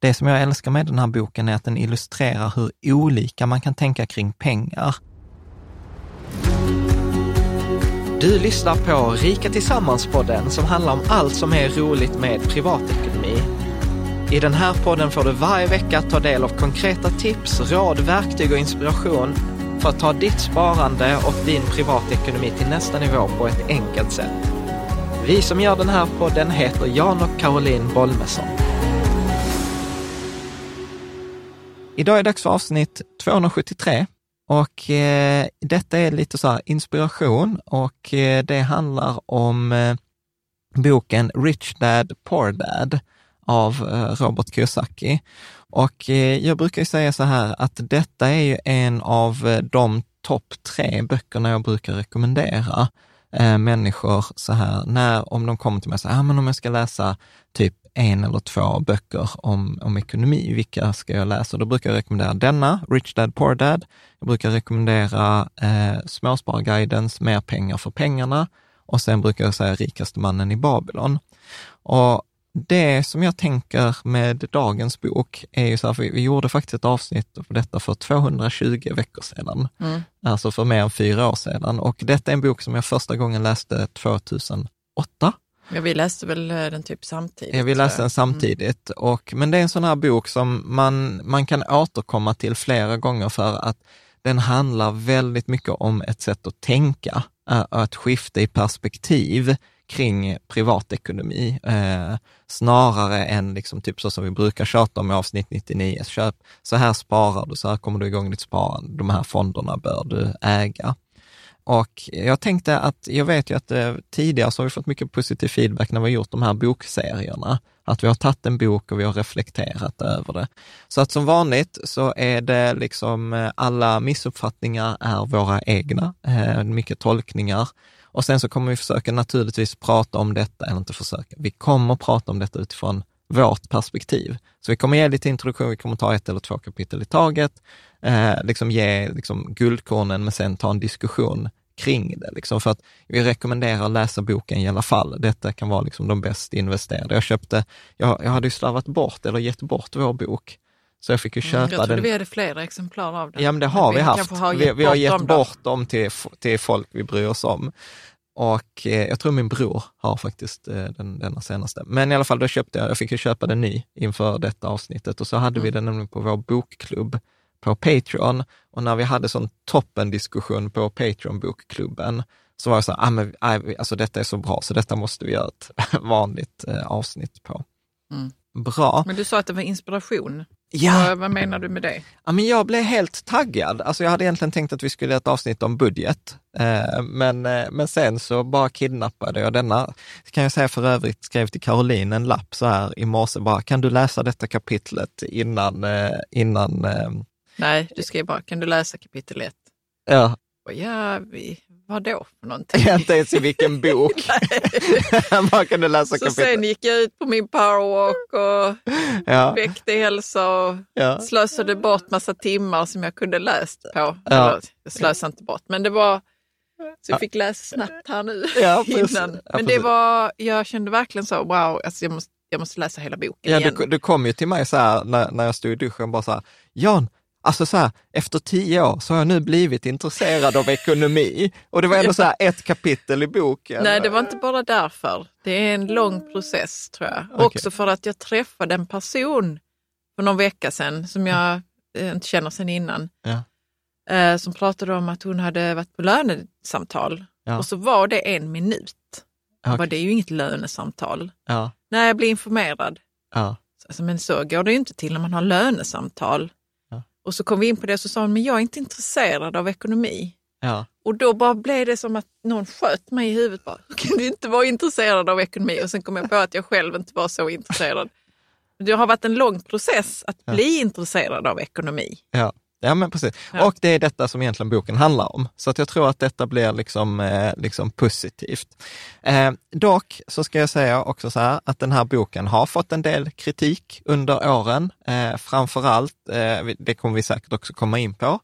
Det som jag älskar med den här boken är att den illustrerar hur olika man kan tänka kring pengar. Du lyssnar på Rika Tillsammans-podden som handlar om allt som är roligt med privatekonomi. I den här podden får du varje vecka ta del av konkreta tips, råd, verktyg och inspiration för att ta ditt sparande och din privatekonomi till nästa nivå på ett enkelt sätt. Vi som gör den här podden heter Jan och Caroline Bolmesson. Idag är det dags för avsnitt 273 och eh, detta är lite så här inspiration och eh, det handlar om eh, boken Rich Dad Poor Dad av eh, Robert Kiyosaki. Och eh, jag brukar ju säga så här att detta är ju en av eh, de topp tre böckerna jag brukar rekommendera eh, människor så här, när, om de kommer till mig och säger, ah, men om jag ska läsa typ en eller två böcker om, om ekonomi. Vilka ska jag läsa? Då brukar jag rekommendera denna, Rich Dad Poor Dad. Jag brukar rekommendera eh, Småsparguidens Mer pengar för pengarna och sen brukar jag säga Rikaste mannen i Babylon. Och det som jag tänker med dagens bok är ju så här, vi, vi gjorde faktiskt ett avsnitt på detta för 220 veckor sedan, mm. alltså för mer än fyra år sedan. Och detta är en bok som jag första gången läste 2008 Ja, vi läste väl eh, den typ samtidigt. Ja, vi läste den samtidigt. Mm. Och, men det är en sån här bok som man, man kan återkomma till flera gånger för att den handlar väldigt mycket om ett sätt att tänka, att skifta i perspektiv kring privatekonomi, eh, snarare än liksom typ så som vi brukar tjata om i avsnitt 99, köp, så här sparar du, så här kommer du igång ditt sparande, de här fonderna bör du äga. Och jag tänkte att, jag vet ju att eh, tidigare så har vi fått mycket positiv feedback när vi har gjort de här bokserierna, att vi har tagit en bok och vi har reflekterat över det. Så att som vanligt så är det liksom eh, alla missuppfattningar är våra egna, eh, mycket tolkningar. Och sen så kommer vi försöka naturligtvis prata om detta, eller inte försöka, vi kommer prata om detta utifrån vårt perspektiv. Så vi kommer ge lite introduktion, vi kommer ta ett eller två kapitel i taget, eh, liksom ge liksom guldkornen, men sen ta en diskussion kring det. Liksom, för att vi rekommenderar att läsa boken i alla fall. Detta kan vara liksom de bäst investerade. Jag köpte, jag, jag hade ju slarvat bort eller gett bort vår bok. Så jag fick ju köpa mm, jag den. vi hade flera exemplar av den. Ja, men det har men vi, vi haft. Har vi, vi, har gett dem bort dem till, till folk vi bryr oss om. Och eh, jag tror min bror har faktiskt eh, den, denna senaste. Men i alla fall, då köpte jag, jag fick ju köpa den ny inför detta avsnittet och så hade mm. vi den nämligen på vår bokklubb på Patreon. Och när vi hade sån toppendiskussion på Patreon-bokklubben, så var jag så här, ah, men, alltså detta är så bra, så detta måste vi göra ett vanligt eh, avsnitt på. Mm. Bra. Men du sa att det var inspiration. Ja. Vad, menar du med det? Ja, men jag blev helt taggad. Alltså jag hade egentligen tänkt att vi skulle göra ett avsnitt om budget, eh, men, eh, men sen så bara kidnappade jag denna. Kan jag säga för övrigt, skrev till Caroline en lapp så här i morse bara, kan du läsa detta kapitlet innan, eh, innan eh, Nej, du skrev bara, kan du läsa kapitel 1? Ja. ja, vi, vad då för någonting? Inte ens i vilken bok. Kan du läsa så kapitel. sen gick jag ut på min powerwalk och ja. väckte hälsa och ja. slösade bort massa timmar som jag kunde läst på. Ja. jag slösade inte bort, men det var så jag fick läsa snabbt här nu. Ja, innan. Men det var, jag kände verkligen så, wow, alltså jag, måste, jag måste läsa hela boken ja, igen. Du, du kom ju till mig så här när, när jag stod i duschen, bara så här, Jan, Alltså så här, efter tio år så har jag nu blivit intresserad av ekonomi. Och det var ändå så här ett kapitel i boken. Nej, det var inte bara därför. Det är en lång process tror jag. Okay. Också för att jag träffade en person för någon vecka sedan som jag eh, inte känner sedan innan. Ja. Eh, som pratade om att hon hade varit på lönesamtal. Ja. Och så var det en minut. Okay. Bara, det är ju inget lönesamtal. Ja. Nej, jag blir informerad. Ja. Alltså, men så går det ju inte till när man har lönesamtal. Ja. Och så kom vi in på det och så sa hon, men jag är inte intresserad av ekonomi. Ja. Och då bara blev det som att någon sköt mig i huvudet. Bara, kan du inte vara intresserad av ekonomi? Och sen kom jag på att jag själv inte var så intresserad. Det har varit en lång process att ja. bli intresserad av ekonomi. Ja. Ja, men precis. Ja. Och det är detta som egentligen boken handlar om. Så att jag tror att detta blir liksom, eh, liksom positivt. Eh, dock så ska jag säga också så här att den här boken har fått en del kritik under åren. Eh, framför allt, eh, det kommer vi säkert också komma in på,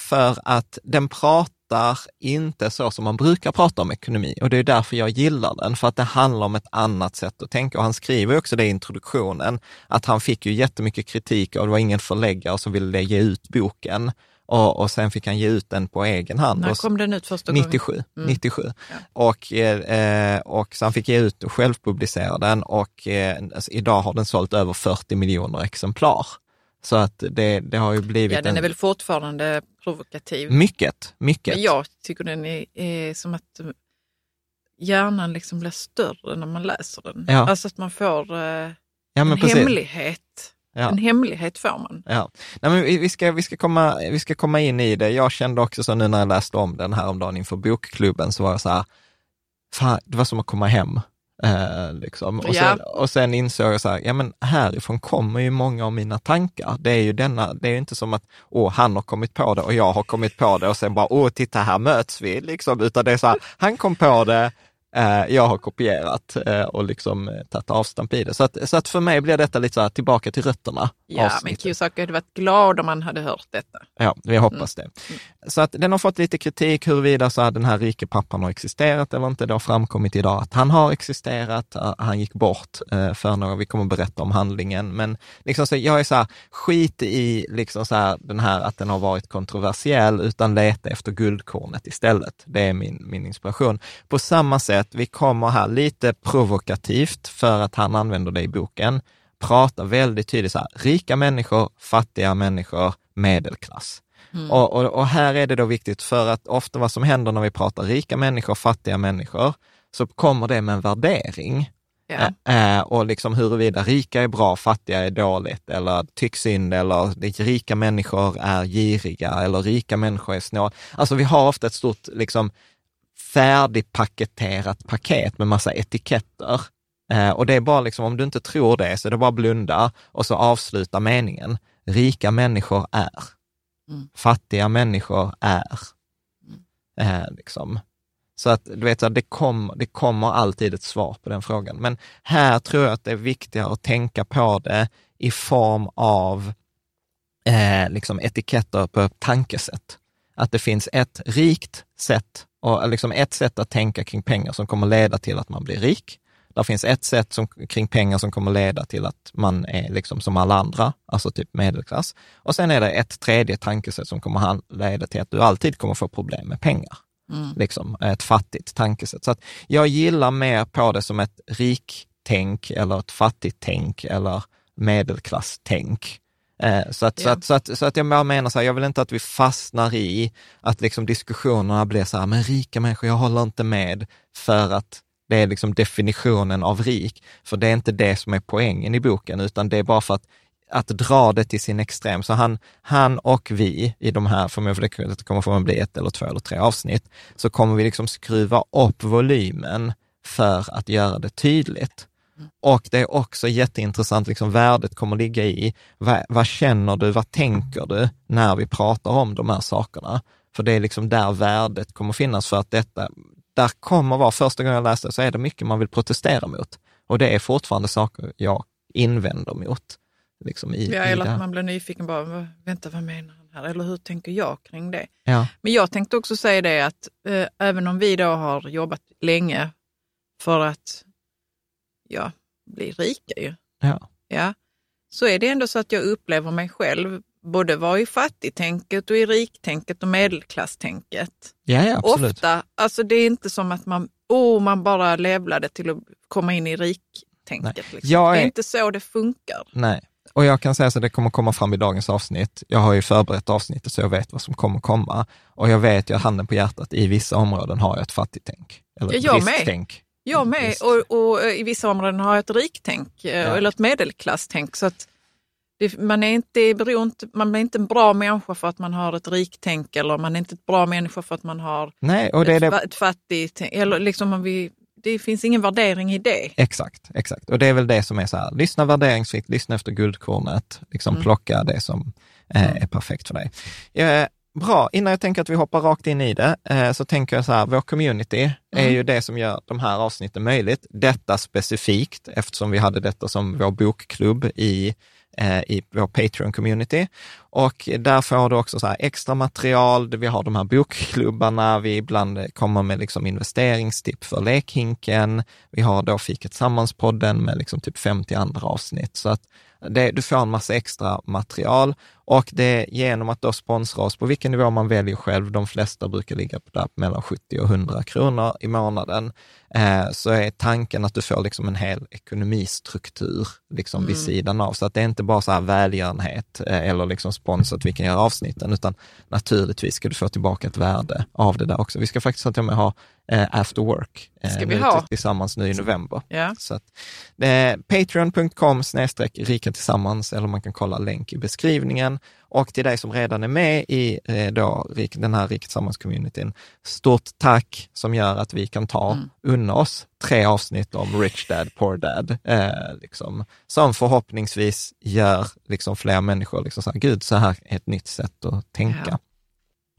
för att den pratar pratar inte så som man brukar prata om ekonomi och det är därför jag gillar den, för att det handlar om ett annat sätt att tänka. Och han skriver också det i introduktionen, att han fick ju jättemycket kritik och det var ingen förläggare som ville ge ut boken. Och, och sen fick han ge ut den på egen hand. När kom den ut första gången? 97. Mm. 97. Ja. Och, eh, och så han fick ge ut och självpublicera den och eh, alltså, idag har den sålt över 40 miljoner exemplar. Så att det, det har ju blivit... Ja, den är en... väl fortfarande provokativ. Mycket, mycket. Men jag tycker den är, är som att hjärnan liksom blir större när man läser den. Ja. Alltså att man får eh, ja, en precis. hemlighet. Ja. En hemlighet får man. Ja. Nej, men vi, ska, vi, ska komma, vi ska komma in i det. Jag kände också så nu när jag läste om den här om dagen inför bokklubben så var jag så här, fan, det var som att komma hem. Eh, liksom. och, ja. sen, och sen insåg jag så här, ja men härifrån kommer ju många av mina tankar. Det är ju denna, det är inte som att, åh, han har kommit på det och jag har kommit på det och sen bara, åh, titta här möts vi, liksom, utan det är så här, han kom på det, Eh, jag har kopierat eh, och liksom tagit avstamp i det. Så att, så att för mig blir detta lite så här tillbaka till rötterna. Ja, avsnittet. men Kiyosaki hade varit glad om man hade hört detta. Ja, vi hoppas mm. det. Så att den har fått lite kritik huruvida så den här rike pappan har existerat eller inte. Det har framkommit idag att han har existerat, han gick bort för några, vi kommer att berätta om handlingen. Men liksom så, jag är så här, skit i liksom så här, den här att den har varit kontroversiell, utan leta efter guldkornet istället. Det är min, min inspiration. På samma sätt vi kommer här lite provokativt, för att han använder det i boken, prata väldigt tydligt så här, rika människor, fattiga människor, medelklass. Mm. Och, och, och, här är det då viktigt, för att ofta vad som händer när vi pratar rika människor, fattiga människor, så kommer det med en värdering. Ja. Äh, och liksom huruvida rika är bra, fattiga är dåligt, eller tycks synd, eller rika människor är giriga, eller rika människor är snåla. Alltså vi har ofta ett stort liksom, färdigpaketerat paket med massa etiketter. Eh, och det är bara liksom, om du inte tror det, så är det bara blunda och så avsluta meningen. Rika människor är. Mm. Fattiga människor är. Mm. Eh, liksom. Så att du vet, det, kom, det kommer alltid ett svar på den frågan. Men här tror jag att det är viktigare att tänka på det i form av eh, liksom etiketter på tankesätt. Att det finns ett rikt sätt och liksom ett sätt att tänka kring pengar som kommer leda till att man blir rik. Det finns ett sätt som, kring pengar som kommer leda till att man är liksom som alla andra, alltså typ medelklass. Och sen är det ett tredje tankesätt som kommer leda till att du alltid kommer få problem med pengar. Mm. Liksom ett fattigt tankesätt. Så att jag gillar mer på det som ett riktänk eller ett fattigt tänk eller medelklasstänk Eh, så, att, ja. så, att, så, att, så att jag menar så här, jag vill inte att vi fastnar i att liksom diskussionerna blir så här, men rika människor, jag håller inte med för att det är liksom definitionen av rik. För det är inte det som är poängen i boken, utan det är bara för att att dra det till sin extrem. Så han, han och vi i de här, för det kommer få bli ett eller två eller tre avsnitt, så kommer vi liksom skruva upp volymen för att göra det tydligt. Och det är också jätteintressant, liksom värdet kommer ligga i, vad, vad, känner du, vad tänker du när vi pratar om de här sakerna? För det är liksom där värdet kommer finnas för att detta, där kommer vara, första gången jag läste så är det mycket man vill protestera mot. Och det är fortfarande saker jag invänder mot. Liksom i, ja, eller att man blir nyfiken bara, vänta vad menar han här? Eller hur tänker jag kring det? Ja. Men jag tänkte också säga det att eh, även om vi då har jobbat länge för att ja, bli rika ju. Ja. ja. Så är det ändå så att jag upplever mig själv både vara i fattigtänket och i riktänket och medelklasstänket. Ja, ja, absolut. Ofta, alltså det är inte som att man, oh, man bara levlade till att komma in i riktänket. Liksom. Är... Det är inte så det funkar. Nej, och jag kan säga så det kommer komma fram i dagens avsnitt. Jag har ju förberett avsnittet så jag vet vad som kommer komma. Och jag vet ju, handen på hjärtat, i vissa områden har jag ett fattigtänk. Eller ett jag med. Jag med, och, och, i vissa områden har jag ett riktänk eh, ja. eller ett medelklasstänk. Så att det, man, är inte beroende, man är inte en bra människa för att man har ett riktänk eller man är inte en bra människa för att man har Nej, och det ett, är det... ett fattigt eller liksom om vi, det finns ingen värdering i det. Exakt, exakt. Och det är väl det som är så här, lyssna värderingsfritt, lyssna efter guldkornet, liksom mm. plocka det som eh, mm. är perfekt för dig. Eh, bra, innan jag tänker att vi hoppar rakt in i det, eh, så tänker jag så här, vår community mm. är ju det som gör de här avsnitten möjligt. Detta specifikt, eftersom vi hade detta som vår bokklubb i Eh, i vår Patreon-community. Och där får du också så här extra material, vi har de här bokklubbarna, vi ibland kommer med liksom investeringstips för lekhinken, vi har då Fiket Sammanspodden med liksom typ 50 andra avsnitt. Så att det, du får en massa extra material och det genom att då sponsra oss på vilken nivå man väljer själv, de flesta brukar ligga på där mellan 70 och 100 kronor i månaden, eh, så är tanken att du får liksom en hel ekonomistruktur liksom mm. vid sidan av. Så att det är inte bara så här välgörenhet eh, eller liksom spons att vi kan göra avsnitten, utan naturligtvis ska du få tillbaka ett värde av det där också. Vi ska faktiskt till och med ha eh, after work eh, ska vi ha. tillsammans nu i november. Så att, eh, Patreon.com snedstreck rika tillsammans, eller man kan kolla länk i beskrivningen. Och till dig som redan är med i eh, då, den här Rika Tillsammans-communityn, stort tack som gör att vi kan ta, mm. unna oss tre avsnitt om Rich Dad, Poor Dad, eh, liksom, som förhoppningsvis gör liksom, fler människor, liksom, så här, gud, så här är ett nytt sätt att tänka. Ja.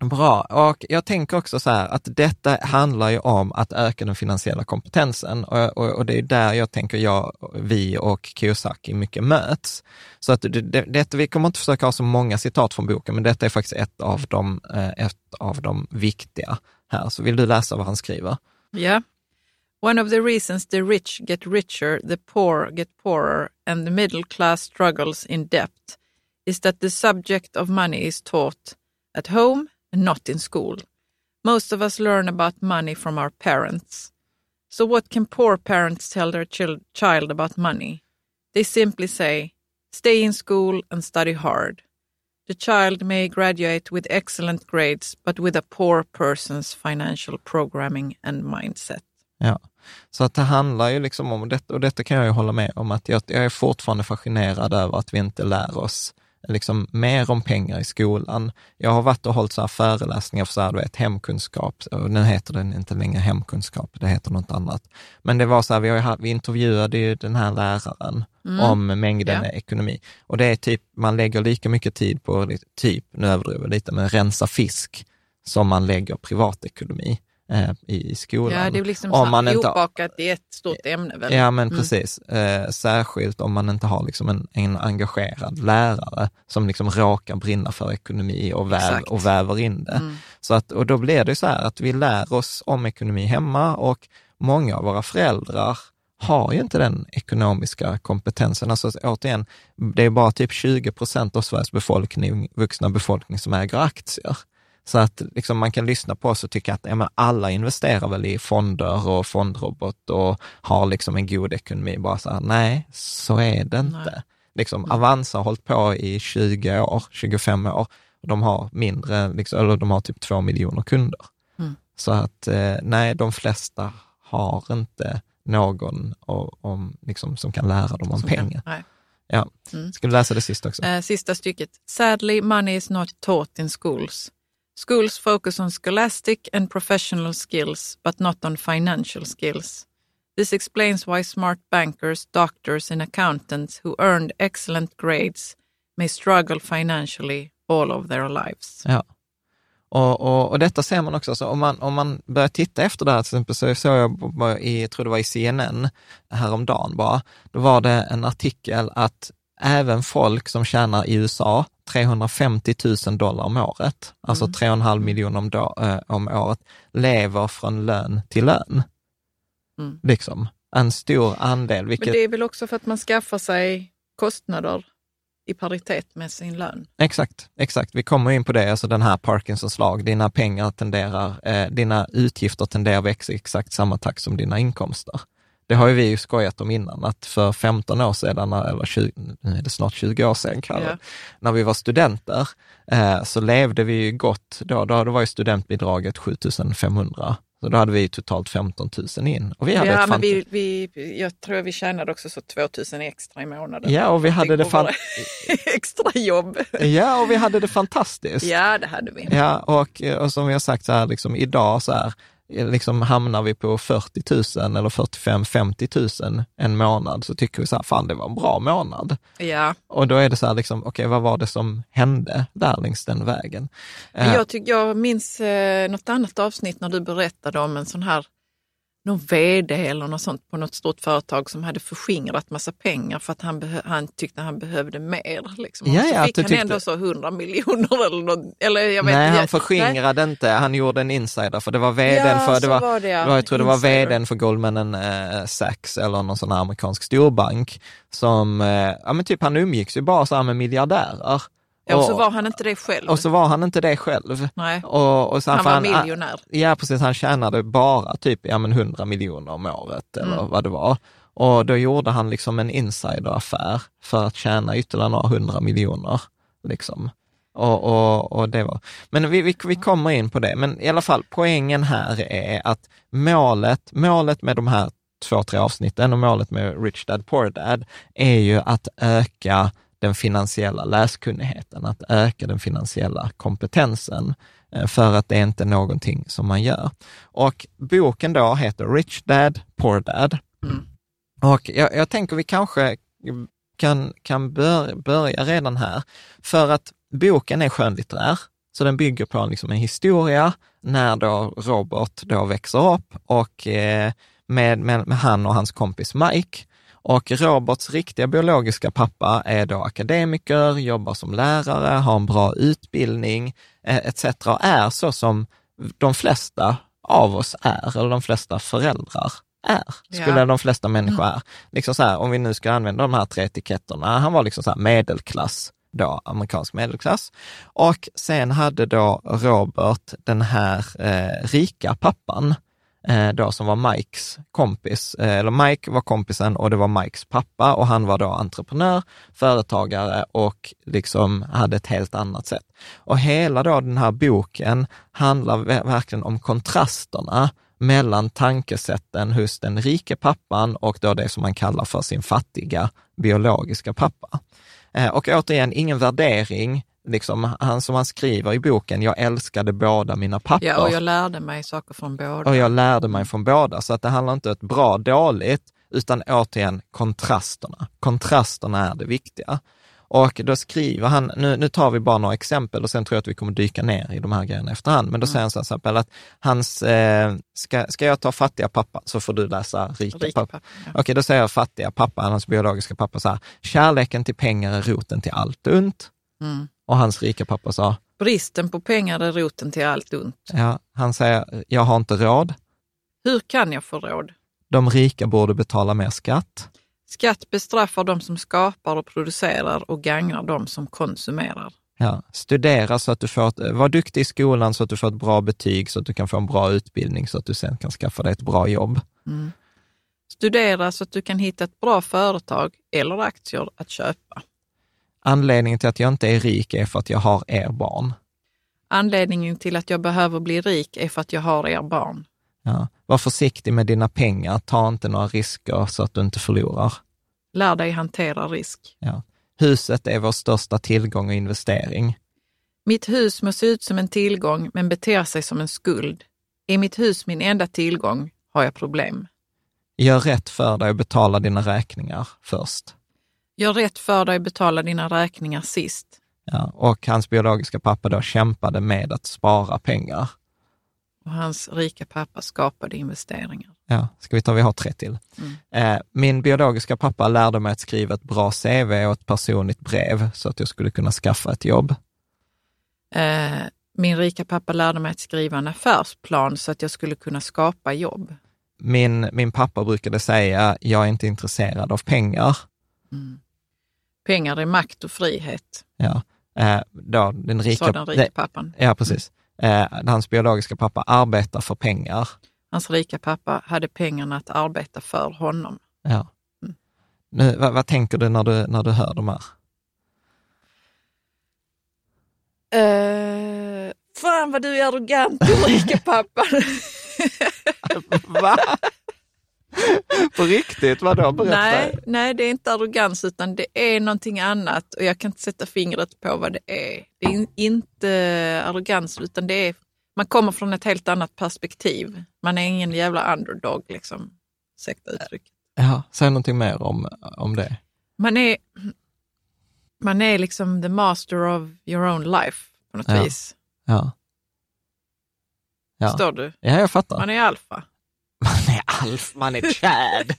Bra, och jag tänker också så här att detta handlar ju om att öka den finansiella kompetensen och, och, och det är där jag tänker jag, vi och Kiyosaki mycket möts. Så att det, det, detta, vi kommer inte försöka ha så många citat från boken, men detta är faktiskt ett av de, eh, ett av de viktiga här. Så vill du läsa vad han skriver? Ja. Yeah. One of the reasons the rich get richer, the poor get poorer and the middle class struggles in debt is that the subject of money is taught at home not in school. Most of us learn about money from our parents. So, what can poor parents tell their chil- child about money? They simply say, stay in school and study hard. The child may graduate with excellent grades, but with a poor person's financial programming and mindset. Ja, så att det handlar ju liksom om detta, och detta kan jag ju hålla med om, att jag, jag är fortfarande fascinerad över att vi inte lär oss liksom mer om pengar i skolan. Jag har varit och hållit så föreläsningar för så här, du vet, hemkunskap, och nu heter den inte längre hemkunskap, det heter något annat. Men det var så här, vi, har, vi intervjuade ju den här läraren mm. om mängden ja. ekonomi. Och det är typ, man lägger lika mycket tid på, typ, nu överdriver jag lite, men rensa fisk, som man lägger privatekonomi eh, i skolan. Ja, det är liksom om man ihopbakat i ett stort ämne. Väl? Ja, men mm. precis. Eh, särskilt om man inte har liksom en, en engagerad lärare som liksom råkar brinna för ekonomi och, väv, och väver in det. Mm. Så att, och då blir det så här att vi lär oss om ekonomi hemma och många av våra föräldrar har ju inte den ekonomiska kompetensen. Alltså återigen, det är bara typ 20 procent av Sveriges befolkning, vuxna befolkning som äger aktier. Så att liksom man kan lyssna på oss och tycka att ja, men alla investerar väl i fonder och fondrobot och har liksom en god ekonomi. Bara så här, nej, så är det inte. Liksom, mm. Avanza har hållit på i 20 år, 25 år. Och de har mindre, liksom, eller de har typ två miljoner kunder. Mm. Så att eh, nej, de flesta har inte någon och, om, liksom, som kan lära dem om som pengar. Kan, ja. Mm. Ska du läsa det sista också? Uh, sista stycket. Sadly, money is not taught in schools. Schools focus on scholastic and professional skills, but not on financial skills. This explains why smart bankers, doctors, and accountants who earned excellent grades may struggle financially all of their lives. Ja. Och, och, och detta ser man också, så om, man, om man börjar titta efter det här, till exempel så såg jag, i, jag tror det var i CNN häromdagen bara, då var det en artikel att även folk som tjänar i USA 350 000 dollar om året, alltså mm. 3,5 miljoner om, äh, om året, lever från lön till lön. Mm. Liksom, en stor andel. Vilket... Men det är väl också för att man skaffar sig kostnader i paritet med sin lön. Exakt, exakt. Vi kommer in på det, alltså den här Parkinsons lag. Dina pengar tenderar, eh, dina utgifter tenderar att växa i exakt samma takt som dina inkomster. Det har ju vi skojat om innan, att för 15 år sedan, eller 20, nu är det snart 20 år sedan, yeah. när vi var studenter, eh, så levde vi ju gott då. Då, då var ju studentbidraget 7500 så då hade vi totalt 15 000 in. Och vi hade ja, men vi, vi, jag tror vi tjänade också så 2 000 extra i månaden. Ja, och vi hade det fan... extra jobb. Ja, och vi hade det fantastiskt. Ja, det hade vi. Ja, och, och som vi har sagt så här, liksom, idag så här, liksom hamnar vi på 40 000 eller 45 50 000 en månad så tycker vi så här, fan det var en bra månad. Ja. Och då är det så här, liksom, okej okay, vad var det som hände där längs den vägen? Jag, tyck, jag minns eh, något annat avsnitt när du berättade om en sån här någon vd eller något sånt på något stort företag som hade förskingrat massa pengar för att han, han tyckte han behövde mer. Liksom. Ja, ja, så fick han tyckte... ändå så 100 miljoner eller något. Eller jag vet, Nej, han förskingrade nej. inte. Han gjorde en insider för det var vdn ja, för, det var, var det, ja. jag tror det var vdn för Goldman eh, Sachs eller någon sån här amerikansk storbank som, eh, ja men typ han umgicks ju bara så här med miljardärer. Ja, och så var han inte det själv. Och så var han inte det själv. Nej. Och, och så han var han, miljonär. Ja, precis. Han tjänade bara typ ja, men 100 miljoner om året eller mm. vad det var. Och då gjorde han liksom en insideraffär för att tjäna ytterligare några hundra miljoner. Liksom. Och, och, och det var. Men vi, vi, vi kommer in på det. Men i alla fall, poängen här är att målet, målet med de här två, tre avsnitten och målet med Rich Dad Poor Dad är ju att öka den finansiella läskunnigheten, att öka den finansiella kompetensen, eh, för att det är inte någonting som man gör. Och boken då heter Rich Dad, Poor Dad. Mm. Och jag, jag, tänker vi kanske kan, kan bör, börja redan här, för att boken är skönlitterär, så den bygger på liksom en historia när då Robert då växer upp och eh, med, med, med han och hans kompis Mike och Roberts riktiga biologiska pappa är då akademiker, jobbar som lärare, har en bra utbildning eh, etc. är så som de flesta av oss är, eller de flesta föräldrar är, skulle ja. de flesta människor är. Liksom så här, om vi nu ska använda de här tre etiketterna, han var liksom så medelklass, då amerikansk medelklass. Och sen hade då Robert den här eh, rika pappan Eh, då som var Mikes kompis, eh, eller Mike var kompisen och det var Mikes pappa och han var då entreprenör, företagare och liksom hade ett helt annat sätt. Och hela då den här boken handlar verkligen om kontrasterna mellan tankesätten hos den rike pappan och då det som man kallar för sin fattiga biologiska pappa. Eh, och återigen, ingen värdering, liksom, han som han skriver i boken, jag älskade båda mina pappor. Ja, och jag lärde mig saker från båda. Och jag lärde mig från båda, så att det handlar inte om ett bra dåligt, utan återigen kontrasterna. Kontrasterna är det viktiga. Och då skriver han, nu, nu tar vi bara några exempel och sen tror jag att vi kommer dyka ner i de här grejerna efterhand, men då mm. säger han så exempel att hans, eh, ska, ska jag ta fattiga pappa så får du läsa rika, rika pappa. pappa ja. Okej, då säger jag fattiga pappa, hans biologiska pappa så här, kärleken till pengar är roten till allt ont. Mm. Och hans rika pappa sa? Bristen på pengar är roten till allt ont. Ja, han säger, jag har inte råd. Hur kan jag få råd? De rika borde betala mer skatt. Skatt bestraffar de som skapar och producerar och gagnar de som konsumerar. Ja, studera så att du får, ett, var duktig i skolan så att du får ett bra betyg, så att du kan få en bra utbildning, så att du sen kan skaffa dig ett bra jobb. Mm. Studera så att du kan hitta ett bra företag eller aktier att köpa. Anledningen till att jag inte är rik är för att jag har er barn. Anledningen till att jag behöver bli rik är för att jag har er barn. Ja. Var försiktig med dina pengar, ta inte några risker så att du inte förlorar. Lär dig hantera risk. Ja. Huset är vår största tillgång och investering. Mitt hus må se ut som en tillgång men beter sig som en skuld. Är mitt hus min enda tillgång har jag problem. Gör rätt för dig och betala dina räkningar först. Gör rätt för dig betala dina räkningar sist. Ja, och hans biologiska pappa då kämpade med att spara pengar. Och hans rika pappa skapade investeringar. Ja, ska vi ta, vi har tre till. Mm. Eh, min biologiska pappa lärde mig att skriva ett bra CV och ett personligt brev så att jag skulle kunna skaffa ett jobb. Eh, min rika pappa lärde mig att skriva en affärsplan så att jag skulle kunna skapa jobb. Min, min pappa brukade säga, jag är inte intresserad av pengar. Mm. Pengar är makt och frihet. Ja, eh, då den rika, Sa den rika pappan. Ja, precis. Eh, hans biologiska pappa arbetar för pengar. Hans rika pappa hade pengarna att arbeta för honom. Ja. Mm. Nu, vad, vad, tänker du när, du när du hör de här? Uh, fan vad du är arrogant, du rika pappa. Va? På riktigt? Vadå? Berätta. Nej, nej, det är inte arrogans utan det är någonting annat och jag kan inte sätta fingret på vad det är. Det är inte arrogans utan det är, man kommer från ett helt annat perspektiv. Man är ingen jävla underdog liksom. Ursäkta uttrycket. Ja, säg någonting mer om, om det. Man är, man är liksom the master of your own life på något ja. vis. Ja. ja. Förstår du? Ja, jag fattar. Man är alfa. Man är alf, man är Chad.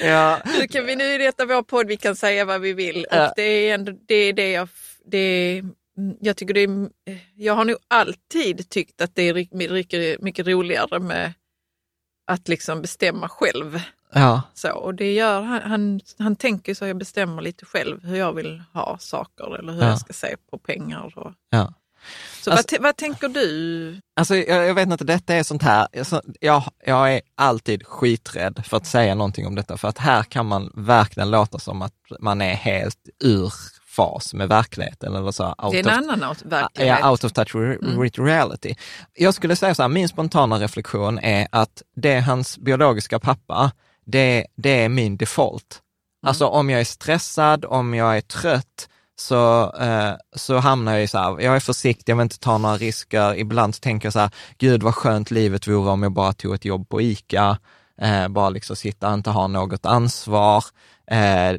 ja. Nu kan vi, nu är detta vår podd, vi kan säga vad vi vill. Ja. Och det är ändå det, är det jag, det är, jag tycker det är, jag har nog alltid tyckt att det är mycket, mycket roligare med att liksom bestämma själv. Ja. Så, och det gör han, han, han tänker så jag bestämmer lite själv hur jag vill ha saker eller hur ja. jag ska se på pengar. Och, ja. Så alltså, vad, vad, tänker du? Alltså, jag, jag, vet inte, detta är sånt här, jag, jag är alltid skiträdd för att säga någonting om detta, för att här kan man verkligen låta som att man är helt ur fas med verkligheten. Eller så, det är en of, annan verklighet. Ja, out of touch mm. reality. Jag skulle säga så här, min spontana reflektion är att det är hans biologiska pappa, det, det är min default. Mm. Alltså om jag är stressad, om jag är trött, så, eh, så hamnar jag i så här, jag är försiktig, jag vill inte ta några risker. Ibland tänker jag så här, gud vad skönt livet vore om jag bara tog ett jobb på ICA, eh, bara liksom sitta och inte ha något ansvar. Eh,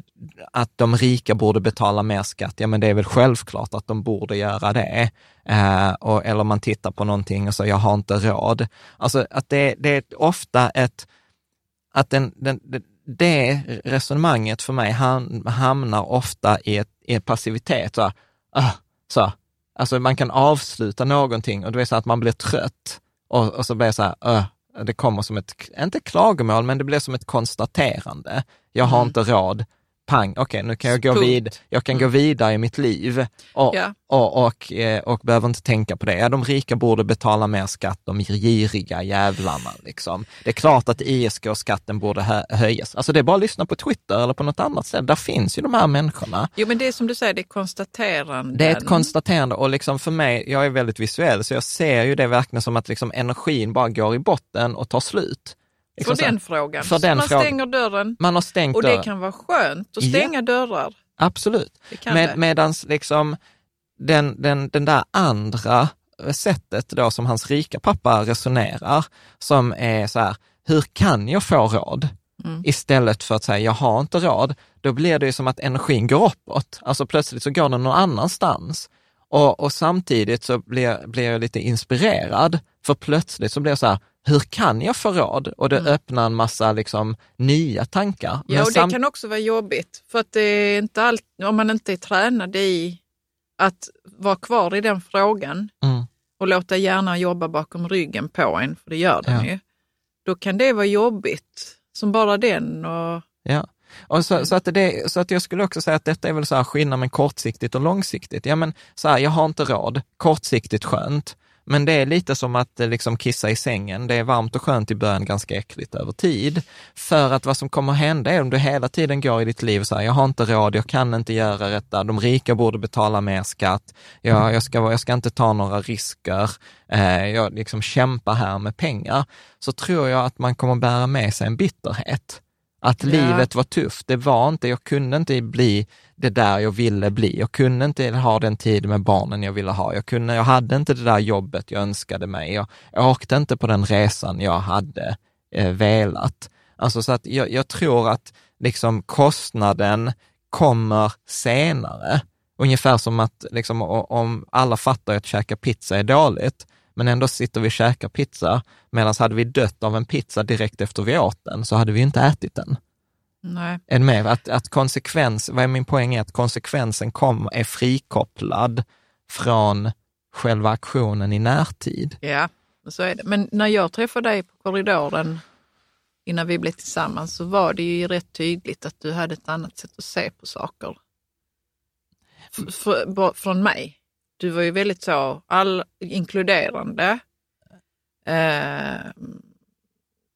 att de rika borde betala mer skatt, ja men det är väl självklart att de borde göra det. Eh, och, eller man tittar på någonting och säger, jag har inte råd. Alltså att det, det är ofta ett, att den, den, det resonemanget för mig hamnar ofta i, ett, i passivitet. Så, uh, så. Alltså man kan avsluta någonting och det är så att man blir trött och, och så blir det så här, uh, det kommer som ett, inte klagomål, men det blir som ett konstaterande. Jag har mm. inte råd, pang, okej, okay, nu kan jag gå, vid, jag kan mm. gå vidare i mitt liv och, ja. och, och, och, eh, och, behöver inte tänka på det. De rika borde betala mer skatt, de giriga jävlarna. Liksom. Det är klart att ISK-skatten borde hö höjas. Alltså det är bara att lyssna på Twitter eller på något annat sätt. Där finns ju de här människorna. Jo, men det är som du säger, det är konstaterande. Det är ett konstaterande och liksom för mig, jag är väldigt visuell, så jag ser ju det verkligen som att liksom energin bara går i botten och tar slut. Liksom för den frågan. För den man frågan. stänger dörren. Man har stängt Och det kan vara skönt att stänga ja, dörrar. Absolut. Med, medans liksom den, den, den där andra sättet då som hans rika pappa resonerar, som är så här, hur kan jag få råd? Mm. Istället för att säga, jag har inte råd, då blir det ju som att energin går uppåt. Alltså plötsligt så går den någon annanstans. Och, och samtidigt så blir, blir jag lite inspirerad, för plötsligt så blir jag så här, hur kan jag få råd? Och det mm. öppnar en massa liksom, nya tankar. Ja, och det kan också vara jobbigt, för att det är inte allt, om man inte är tränad i att vara kvar i den frågan mm. och låta hjärnan jobba bakom ryggen på en, för det gör den ja. ju, då kan det vara jobbigt som bara den. Och... Ja. Och så, så, att det, så att jag skulle också säga att detta är väl så här skillnad med kortsiktigt och långsiktigt. Ja men så här, jag har inte råd, kortsiktigt skönt, men det är lite som att eh, liksom kissa i sängen. Det är varmt och skönt i början, ganska äckligt över tid. För att vad som kommer hända är om du hela tiden går i ditt liv så här, jag har inte råd, jag kan inte göra detta, de rika borde betala mer skatt, jag, jag, ska, jag ska inte ta några risker, eh, jag liksom kämpar här med pengar, så tror jag att man kommer bära med sig en bitterhet. Att ja. livet var tufft, det var inte, jag kunde inte bli det där jag ville bli. Jag kunde inte ha den tid med barnen jag ville ha. Jag, kunde, jag hade inte det där jobbet jag önskade mig. Jag, jag åkte inte på den resan jag hade eh, velat. Alltså så att jag, jag tror att liksom kostnaden kommer senare. Ungefär som att liksom, om alla fattar att käka pizza är dåligt, men ändå sitter vi och käkar pizza, medan hade vi dött av en pizza direkt efter vi åt den, så hade vi inte ätit den. Nej. Är med? Att, att konsekvens, vad är min poäng är att konsekvensen kom, är frikopplad från själva aktionen i närtid. Ja, så är det. Men när jag träffade dig på korridoren innan vi blev tillsammans så var det ju rätt tydligt att du hade ett annat sätt att se på saker. F från mig. Du var ju väldigt så all, inkluderande. Eh,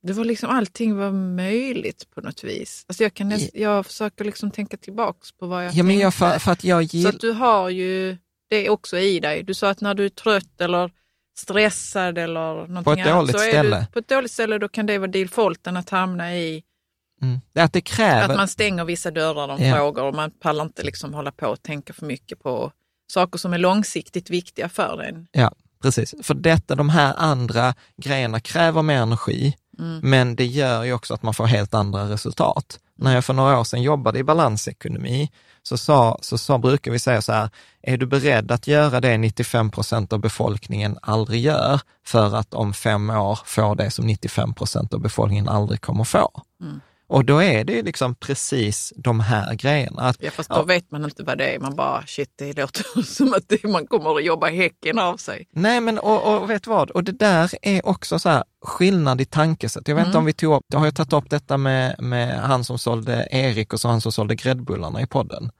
det var liksom allting var möjligt på något vis. Alltså jag, kan näst, jag försöker liksom tänka tillbaks på vad jag ja, tänkte. Men jag, för, för att jag gill... Så att du har ju det också i dig. Du sa att när du är trött eller stressad eller någonting på ett annat, dåligt ställe. Du, på ett dåligt ställe då kan det vara defaulten att hamna i mm. att, det kräver... att man stänger vissa dörrar om ja. frågor och man pallar inte liksom hålla på och tänka för mycket på saker som är långsiktigt viktiga för en. Ja, precis. För detta, de här andra grejerna kräver mer energi, mm. men det gör ju också att man får helt andra resultat. När jag för några år sedan jobbade i balansekonomi, så, sa, så sa, brukar vi säga så här, är du beredd att göra det 95 procent av befolkningen aldrig gör, för att om fem år få det som 95 procent av befolkningen aldrig kommer få? Mm. Och då är det ju liksom precis de här grejerna. Att, ja, fast då ja. vet man inte vad det är. Man bara, shit, det låter som att det, man kommer att jobba häcken av sig. Nej, men och, och vet vad? Och det där är också så här, skillnad i tankesätt. Jag vet mm. inte om vi tog upp, har jag tagit upp detta med, med han som sålde Erik och så han som sålde gräddbullarna i podden?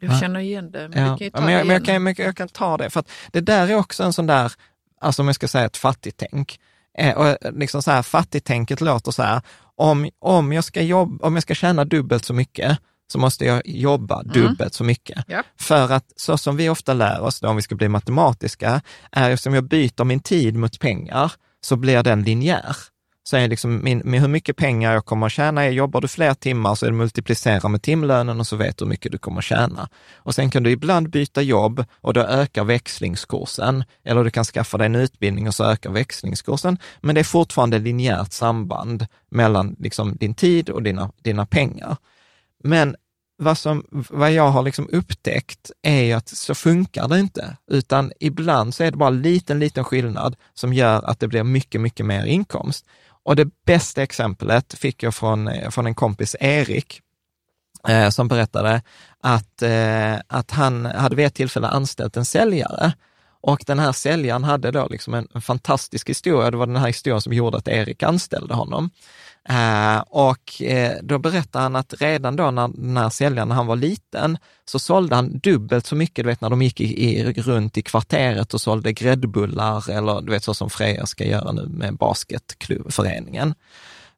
Jag känner igen det, men ja. kan ju ta men jag, men jag, kan, men jag kan ta det, för att det där är också en sån där, alltså om jag ska säga ett fattigtänk. Eh, och liksom så här, fattigtänket låter så här, om, om, jag ska jobba, om jag ska tjäna dubbelt så mycket, så måste jag jobba mm. dubbelt så mycket. Yep. För att så som vi ofta lär oss, då, om vi ska bli matematiska, är eftersom jag byter min tid mot pengar, så blir den linjär så är liksom min, med hur mycket pengar jag kommer att tjäna, jobbar du fler timmar så är det multiplicera med timlönen och så vet du hur mycket du kommer att tjäna. Och sen kan du ibland byta jobb och då ökar växlingskursen, eller du kan skaffa dig en utbildning och så ökar växlingskursen, men det är fortfarande linjärt samband mellan liksom din tid och dina, dina pengar. Men vad, som, vad jag har liksom upptäckt är att så funkar det inte, utan ibland så är det bara en liten, liten skillnad som gör att det blir mycket, mycket mer inkomst. Och det bästa exemplet fick jag från, eh, från en kompis, Erik, eh, som berättade att, eh, att han hade vid ett tillfälle anställt en säljare och den här säljaren hade då liksom en, en, fantastisk historia. Det var den här historien som gjorde att Erik anställde honom. Eh, och eh, då berättade han att redan då när den här säljaren, när han var liten, så sålde han dubbelt så mycket, du vet när de gick i, i, runt i kvarteret och sålde gräddbullar eller du vet så som Freja ska göra nu med basketklubbföreningen.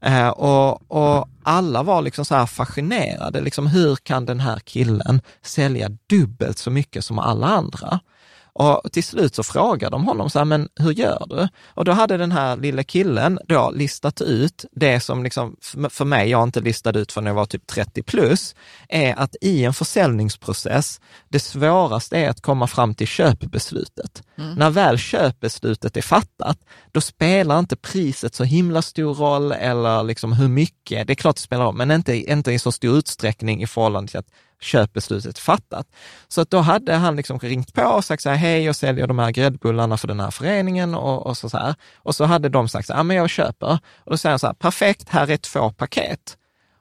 Eh, och, och, alla var liksom så här fascinerade, liksom hur kan den här killen sälja dubbelt så mycket som alla andra? Och till slut så frågade de honom så här, men hur gör du? Och då hade den här lilla killen då listat ut det som liksom, för mig, jag inte listade ut förrän jag var typ 30 plus, är att i en försäljningsprocess, det svåraste är att komma fram till köpbeslutet. Mm. När väl köpbeslutet är fattat, då spelar inte priset så himla stor roll eller liksom hur mycket, det är klart det spelar roll, men inte, inte i så stor utsträckning i förhållande till att köpbeslutet fattat. Så att då hade han liksom ringt på och sagt så här, hej, jag säljer de här gräddbullarna för den här föreningen och, och så, så här. Och så hade de sagt så här, ja men jag köper. Och då säger han så här, perfekt, här är två paket.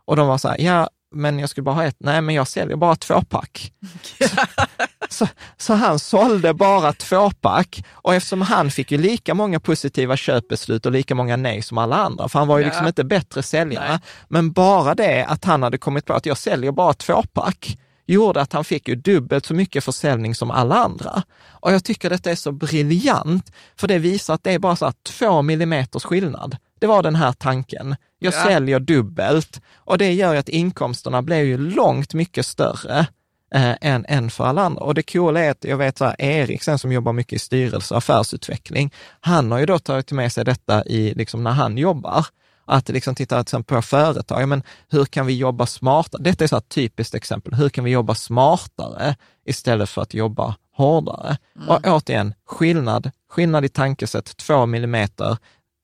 Och de var så här, ja, men jag skulle bara ha ett. Nej, men jag säljer bara tvåpack. så, så han sålde bara tvåpack och eftersom han fick ju lika många positiva köpbeslut och lika många nej som alla andra, för han var ju ja. liksom inte bättre säljare, nej. men bara det att han hade kommit på att jag säljer bara tvåpack, gjorde att han fick ju dubbelt så mycket försäljning som alla andra. Och jag tycker detta är så briljant, för det visar att det är bara så här två millimeters skillnad. Det var den här tanken. Jag ja. säljer dubbelt och det gör ju att inkomsterna blir ju långt mycket större eh, än, än för alla andra. Och det coola är att jag vet så här, Erik sen som jobbar mycket i styrelse och affärsutveckling, han har ju då tagit med sig detta i, liksom när han jobbar. Att liksom titta till på företag, men hur kan vi jobba smartare? Detta är så ett typiskt exempel. Hur kan vi jobba smartare istället för att jobba hårdare? Mm. Och återigen, skillnad, skillnad i tankesätt, två millimeter,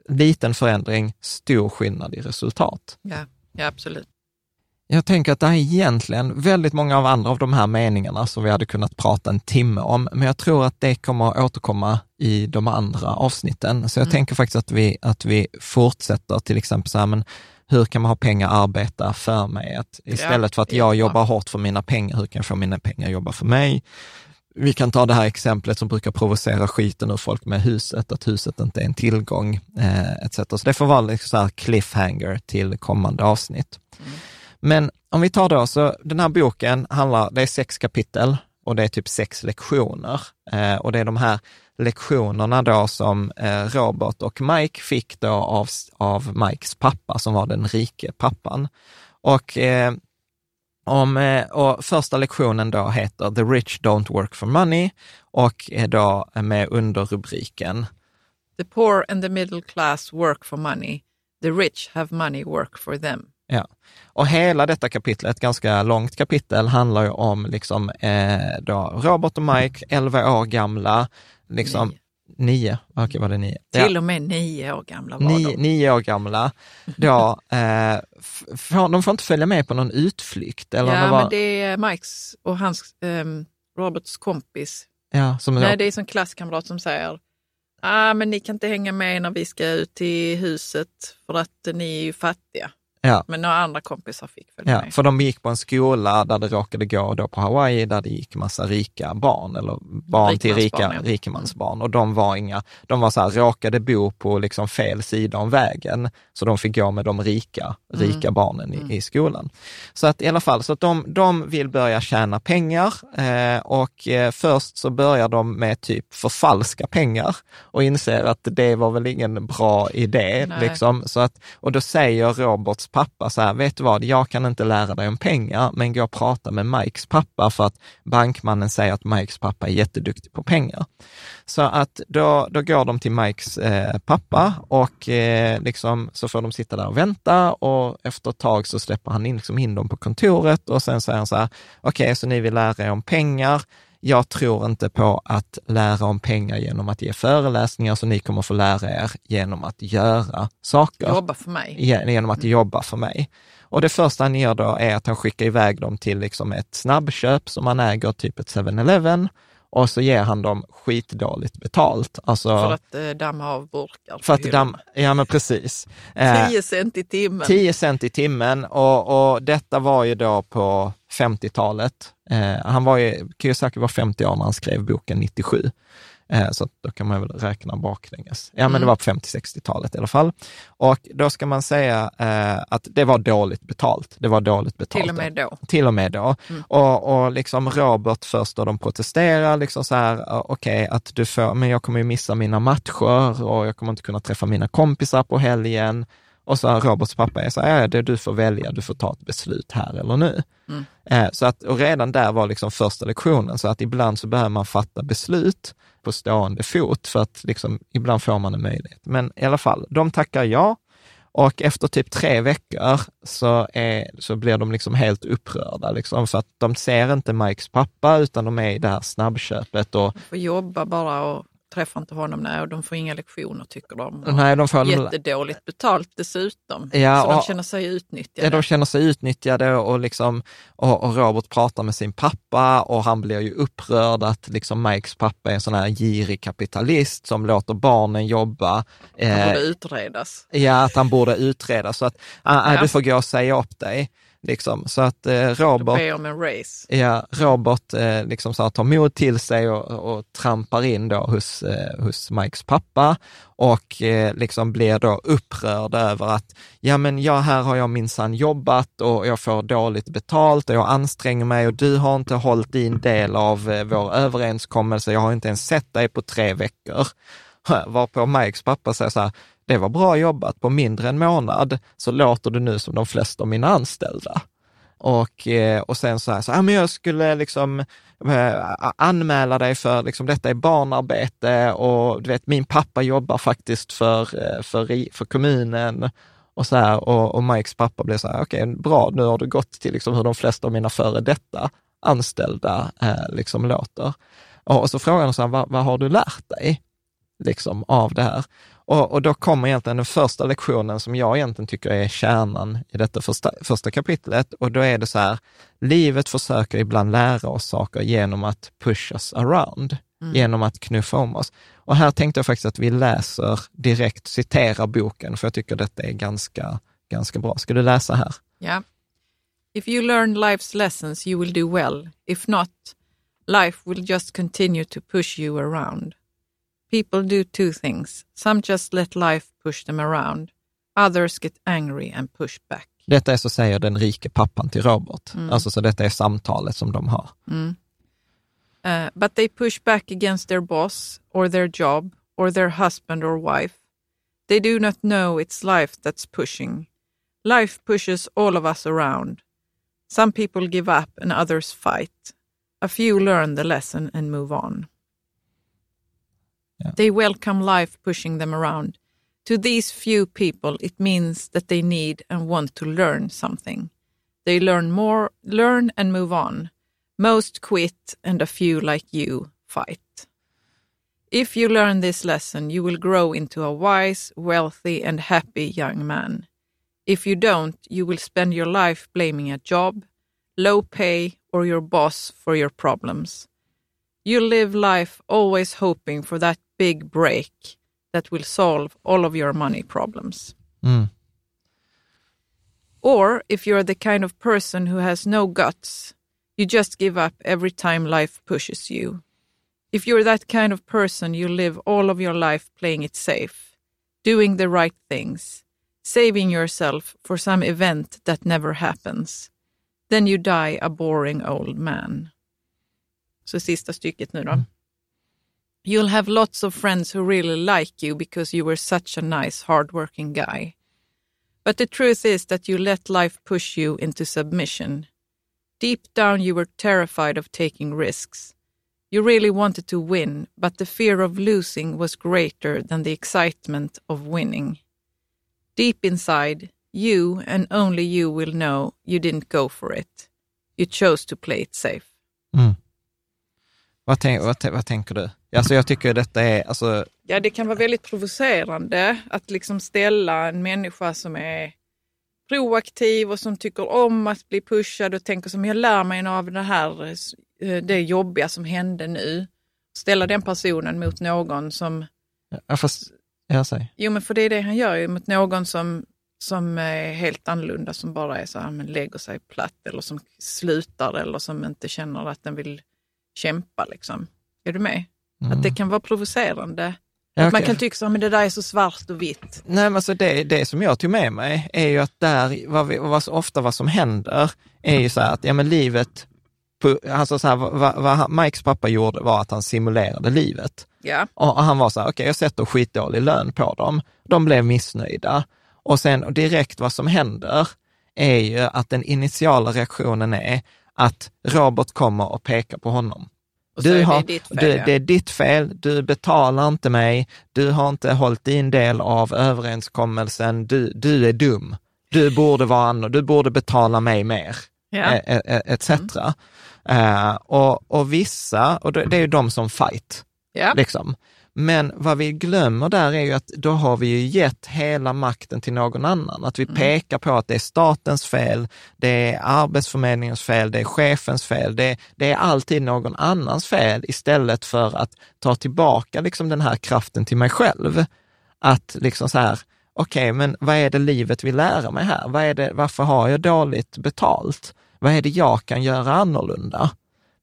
liten förändring, stor skillnad i resultat. Ja, ja absolut. Jag tänker att det är egentligen väldigt många av andra av de här meningarna som vi hade kunnat prata en timme om, men jag tror att det kommer att återkomma i de andra avsnitten. Så jag mm. tänker faktiskt att vi, att vi fortsätter till exempel så här, men hur kan man ha pengar arbeta för mig? Att istället för att jag jobbar hårt för mina pengar, hur kan jag få mina pengar jobba för mig? vi kan ta det här exemplet som brukar provocera skiten ur folk med huset, att huset inte är en tillgång, eh, etc. Så det får vara liksom så här cliffhanger till kommande avsnitt. Mm. Men om vi tar då, så den här boken handlar, det är sex kapitel och det är typ sex lektioner. Eh, och det är de här lektionerna då som eh, Robert och Mike fick då av, av Mikes pappa, som var den rike pappan. Och eh, om, eh, och första lektionen då heter The rich don't work for money och är då med underrubriken The poor and the middle class work for money. The rich have money work for them. Ja, och hela detta kapitel, ett ganska långt kapitel, handlar ju om liksom, eh, då Robert och Mike, 11 år gamla, liksom, Nio, okej okay, var det nio? Till och med nio år gamla var nio, de. Nio år gamla. Då, eh, får, de får inte följa med på någon utflykt? Eller ja, det var... men det är Mikes och hans, um, Roberts kompis. Ja, som Nej, det är som klasskamrat som säger, ah, men ni kan inte hänga med när vi ska ut till huset för att ni är ju fattiga. Ja. Men några andra kompisar fick följa ja, med. För de gick på en skola där det råkade gå då på Hawaii, där det gick massa rika barn, eller barn till rika, ja. rikemansbarn. Och de var inga, de var så här, råkade bo på liksom fel sida om vägen, så de fick gå med de rika, mm. rika mm. barnen i, mm. i, skolan. Så att i alla fall, så att de, de vill börja tjäna pengar eh, och eh, först så börjar de med typ förfalska pengar och inser att det var väl ingen bra idé. Liksom. Så att, och då säger Roberts pappa så här, vet du vad, jag kan inte lära dig om pengar, men gå och prata med Mikes pappa för att bankmannen säger att Mikes pappa är jätteduktig på pengar. Så att då, då går de till Mikes eh, pappa och eh, liksom, så får de sitta där och vänta och efter ett tag så släpper han in, liksom in dem på kontoret och sen säger han så här, okej, okay, så ni vill lära er om pengar, jag tror inte på att lära om pengar genom att ge föreläsningar, så ni kommer få lära er genom att göra saker. Jobba för mig. Genom att mm. jobba för mig. Och det första han gör då är att han skickar iväg dem till liksom ett snabbköp som han äger, typ ett 7-Eleven och så ger han dem skitdåligt betalt. Alltså, för att eh, damma av burkar. För att damma, ja men precis. 10 eh, cent i timmen. 10 cent i timmen och, och detta var ju då på 50-talet. Eh, han var ju, Kiyosaki var 50 år när han skrev boken 97. Eh, så då kan man väl räkna baklänges. Ja, men mm. det var på 50-60-talet i alla fall. Och då ska man säga eh, att det var dåligt betalt. Det var dåligt betalt. Till och med då. Till och med då. Mm. Och, och liksom Robert först då de protesterar, liksom så här, okej, okay, att du får, men jag kommer ju missa mina matcher och jag kommer inte kunna träffa mina kompisar på helgen. Och så Roberts pappa är så här, det du får välja, du får ta ett beslut här eller nu. Mm. Eh, så att, och redan där var liksom första lektionen, så att ibland så behöver man fatta beslut på stående fot för att liksom, ibland får man en möjlighet. Men i alla fall, de tackar ja och efter typ tre veckor så, är, så blir de liksom helt upprörda, liksom, för att de ser inte Mikes pappa utan de är i det här snabbköpet. Och, får jobba bara och träffar inte honom, nej, och de får inga lektioner tycker de. Nej, de får jättedåligt betalt dessutom. Ja, så de känner sig utnyttjade. Ja, de känner sig utnyttjade och, liksom, och, och, Robert pratar med sin pappa och han blir ju upprörd att liksom Mikes pappa är en sån här girig kapitalist som låter barnen jobba. Han borde eh, utredas. Ja, att han borde utredas. Så att, äh, ja. du får gå och säga upp dig. Liksom. Så att eh, Robert. Ja, Robert eh, liksom så här, tar mod till sig och, och trampar in då hos, eh, hos Mikes pappa och eh, liksom blir då upprörd över att, ja men ja, här har jag minsann jobbat och jag får dåligt betalt och jag anstränger mig och du har inte hållit din del av eh, vår överenskommelse, jag har inte ens sett dig på tre veckor. Varpå Mikes pappa säger så här, det var bra jobbat, på mindre än månad så låter du nu som de flesta av mina anställda. Och, eh, och sen så här, så, ja, men jag skulle liksom eh, anmäla dig för, liksom, detta är barnarbete och du vet, min pappa jobbar faktiskt för, eh, för, för kommunen. Och, så här, och, och Mikes pappa blev så här, okej, okay, bra, nu har du gått till liksom hur de flesta av mina före detta anställda eh, liksom låter. Och, och så frågar han så här, vad, vad har du lärt dig liksom, av det här? Och, och, då kommer egentligen den första lektionen som jag egentligen tycker är kärnan i detta första, första kapitlet. Och då är det så här, livet försöker ibland lära oss saker genom att push us around, mm. genom att knuffa om oss. Och här tänkte jag faktiskt att vi läser direkt, citerar boken, för jag tycker detta är ganska, ganska bra. Ska du läsa här? Ja. Yeah. If you learn life's lessons you will do well. If not, life will just continue to push you around. People do two things. Some just let life push them around. Others get angry and push back. Detta är så säger den rike pappan till Robert. Mm. Alltså så detta är samtalet som de har. Mm. Uh, but they push back against their boss or their job or their husband or wife. They do not know it's life that's pushing. Life pushes all of us around. Some people give up and others fight. A few learn the lesson and move on. Yeah. They welcome life pushing them around. To these few people, it means that they need and want to learn something. They learn more, learn and move on. Most quit, and a few like you fight. If you learn this lesson, you will grow into a wise, wealthy, and happy young man. If you don't, you will spend your life blaming a job, low pay, or your boss for your problems. You live life always hoping for that big break that will solve all of your money problems. Mm. Or if you're the kind of person who has no guts, you just give up every time life pushes you. If you're that kind of person, you live all of your life playing it safe, doing the right things, saving yourself for some event that never happens. Then you die a boring old man. Så sista stycket nu då. Mm. You'll have lots of friends who really like you because you were such a nice, hardworking guy. But the truth is that you let life push you into submission. Deep down, you were terrified of taking risks. You really wanted to win, but the fear of losing was greater than the excitement of winning. Deep inside, you and only you will know you didn't go for it. You chose to play it safe. Mm. Vad, tänk, vad, vad, tänker du? Alltså jag tycker detta är... Alltså... Ja, det kan vara väldigt provocerande att liksom ställa en människa som är proaktiv och som tycker om att bli pushad och tänker som jag lär mig av det här, eh, det jobbiga som hände nu. Ställa den personen mot någon som... Ja, fast, jag säger. Jo, men för det är det han gör ju, mot någon som, som är helt annorlunda, som bara är så här, men lägger sig platt eller som slutar eller som inte känner att den vill kämpa. Liksom. Är du med? Mm. Att det kan vara provocerande. Ja, okay. Man kan tycka att det där är så svart och vitt. Nej, men alltså det, det som jag tog med mig är ju att där, vad, vi, vad ofta vad som händer är ju så här att, ja men livet, alltså så här, vad, vad Mikes pappa gjorde var att han simulerade livet. Ja. Och han var så här, okej okay, jag sätter skitdålig lön på dem. De blev missnöjda. Och sen direkt vad som händer är ju att den initiala reaktionen är att Robert kommer och pekar på honom. Du har, det, är fel, du, ja. det är ditt fel, du betalar inte mig, du har inte hållit din del av överenskommelsen, du, du är dum, du borde vara du borde betala mig mer, ja. etc. Mm. Uh, och, och vissa, och det, det är ju de som fight, ja. liksom. Men vad vi glömmer där är ju att då har vi ju gett hela makten till någon annan. Att vi mm. pekar på att det är statens fel, det är arbetsförmedlingens fel, det är chefens fel, det, det är alltid någon annans fel istället för att ta tillbaka liksom den här kraften till mig själv. Att liksom så här, okej, okay, men vad är det livet vill lära mig här? Vad är det, varför har jag dåligt betalt? Vad är det jag kan göra annorlunda?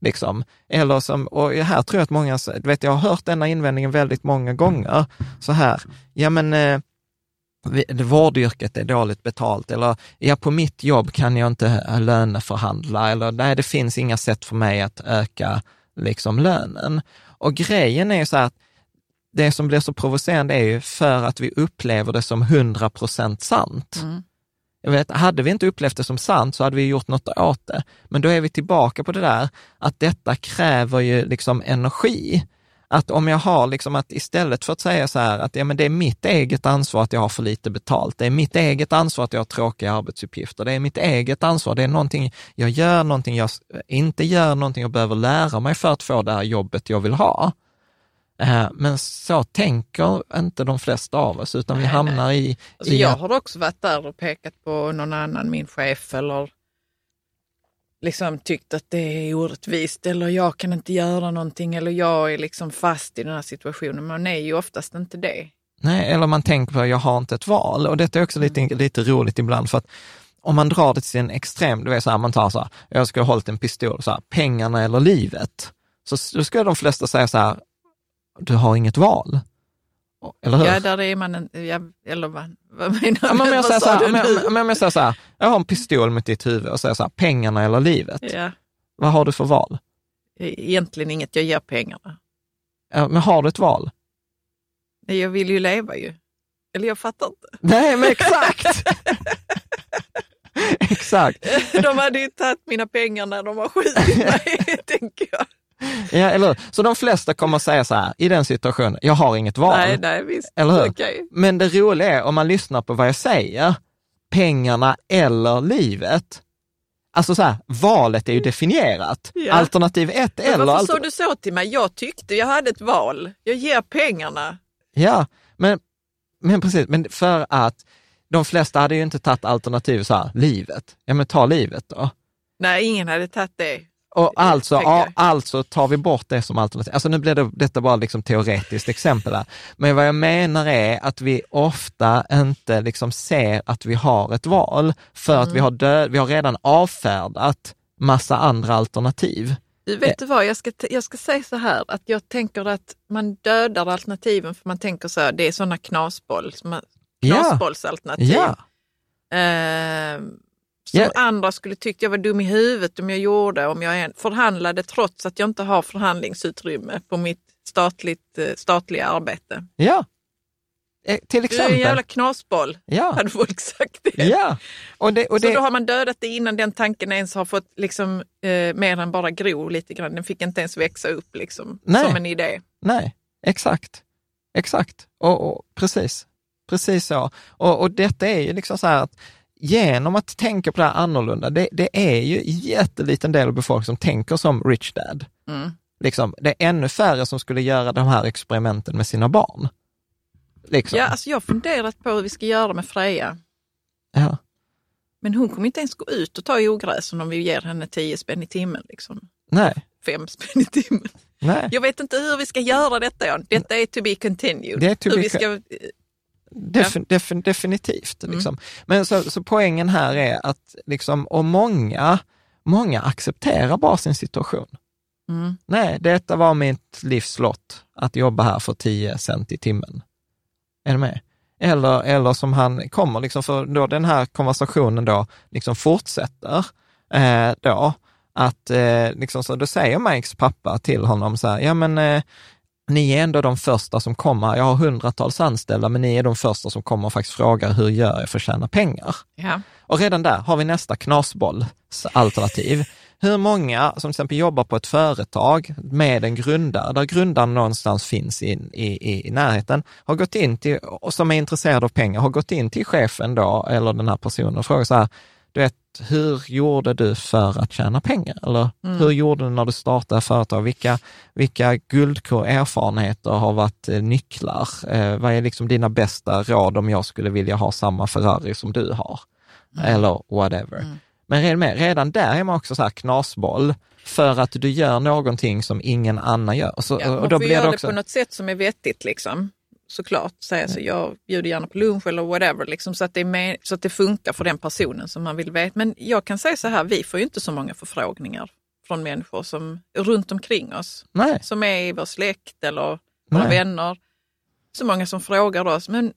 Liksom. Eller som, och här tror jag att många, du vet jag har hört denna invändningen väldigt många gånger, så här, ja men eh, vårdyrket är dåligt betalt eller ja, på mitt jobb kan jag inte eh, löneförhandla eller nej, det finns inga sätt för mig att öka liksom lönen. Och grejen är ju så här att det som blir så provocerande är ju för att vi upplever det som 100 procent sant. Mm. Jag vet, hade vi inte upplevt det som sant så hade vi gjort något åt det. Men då är vi tillbaka på det där att detta kräver ju liksom energi. Att om jag har liksom att istället för att säga så här att ja, men det är mitt eget ansvar att jag har för lite betalt, det är mitt eget ansvar att jag har tråkiga arbetsuppgifter, det är mitt eget ansvar, det är någonting jag gör, någonting jag inte gör, någonting jag behöver lära mig för att få det här jobbet jag vill ha. Eh, men så tänker inte de flesta av oss, utan nej, vi hamnar nej. i... Alltså i jag har också varit där och pekat på någon annan, min chef, eller liksom tyckt att det är orättvist, eller jag kan inte göra någonting, eller jag är liksom fast i den här situationen. Man är ju oftast inte det. Nej, eller man tänker på, jag har inte ett val. Och detta är också lite, mm. lite roligt ibland, för att om man drar det till en extrem, du vet så här, man tar så här, jag ska ha hållit en pistol, så här, pengarna eller livet så då skulle de flesta säga så här, du har inget val. Eller hur? Ja, där är man en, ja, eller vad, vad menar ja, men jag säger så här, men, men jag säger så här, jag har en pistol mot ditt huvud och säger så här, pengarna eller livet. Ja. Vad har du för val? Egentligen inget, jag ger pengarna. Ja, men har du ett val? Nej, jag vill ju leva ju. Eller jag fattar inte. Nej, men exakt! exakt. De hade ju tagit mina pengar när de har skjutit mig, tänker jag. Ja, eller Så de flesta kommer att säga så här, i den situationen, jag har inget val. Nej, nej, visst. Eller hur? Okay. Men det roliga är, om man lyssnar på vad jag säger, pengarna eller livet, Alltså så här, valet är ju definierat. Ja. Alternativ ett eller... Men varför sa du så till mig? Jag tyckte jag hade ett val. Jag ger pengarna. Ja, men, men precis, men för att de flesta hade ju inte tagit alternativ så här, livet. Ja, men ta livet då. Nej, ingen hade tagit det. Och alltså, ja, alltså tar vi bort det som alternativ. Alltså nu blir det, detta bara liksom teoretiskt exempel här. Men vad jag menar är att vi ofta inte liksom ser att vi har ett val för mm. att vi mm. har, död, vi har redan avfärdat massa andra alternativ. Du vet du vad, jag ska, jag ska säga så här att jag tänker att man dödar alternativen för man tänker så här, det är sådana knasboll, knasbollsalternativ. Ja. Ja. Eh, som yeah. andra skulle tyckt jag var dum i huvudet om jag gjorde, om jag förhandlade trots att jag inte har förhandlingsutrymme på mitt statligt, eh, statliga arbete. Ja, eh, till exempel. Du är en jävla knasboll, ja. hade folk sagt det. Ja. Och det, och Så då har man dödat det innan den tanken ens har fått liksom, eh, mer än bara gro lite grann. Den fick inte ens växa upp liksom, som en idé. Nej, exakt. Exakt, och, och precis. Precis så. Och, och detta är ju liksom så här att genom att tänka på det här annorlunda, det, det är ju en jätteliten del av befolkningen som tänker som Rich Dad. Mm. Liksom, det är ännu färre som skulle göra de här experimenten med sina barn. Liksom. Ja, alltså jag har funderat på hur vi ska göra med Freja. Ja. Men hon kommer inte ens gå ut och ta i ogräsen om vi ger henne 10 spänn i timmen. Liksom. Nej. 5 spänn i timmen. Nej. Jag vet inte hur vi ska göra detta, Jan. Detta är to be continued. Det är to hur be vi ska Defin, defin, definitivt. Mm. Liksom. Men så, så poängen här är att, liksom, och många, många accepterar bara sin situation. Mm. Nej, detta var mitt livslott, att jobba här för 10 cent i timmen. Är du med? Eller, eller som han kommer, liksom, för då den här konversationen då liksom fortsätter, eh, då, att eh, liksom, så då säger Mikes pappa till honom så här, ja men eh, ni är ändå de första som kommer. Jag har hundratals anställda, men ni är de första som kommer och faktiskt frågar hur gör jag för att tjäna pengar? Ja. Och redan där har vi nästa knasbollsalternativ. Hur många som till exempel jobbar på ett företag med en grundare, där grundaren någonstans finns i, i, i närheten, har gått in till, och som är intresserad av pengar, har gått in till chefen då, eller den här personen och frågat så här, hur gjorde du för att tjäna pengar? Eller mm. hur gjorde du när du startade företag? Vilka, vilka guldkorn, erfarenheter har varit eh, nycklar? Eh, vad är liksom dina bästa råd om jag skulle vilja ha samma Ferrari som du har? Mm. Eller whatever. Mm. Men redan där är man också så här knasboll, för att du gör någonting som ingen annan gör. Så, ja, och då blir det, också... det på något sätt som är vettigt. Liksom såklart säga så jag bjuder gärna på lunch eller whatever, liksom, så, att det är med, så att det funkar för den personen som man vill veta. Men jag kan säga så här, vi får ju inte så många förfrågningar från människor som runt omkring oss, Nej. som är i vår släkt eller våra Nej. vänner. Så många som frågar oss, men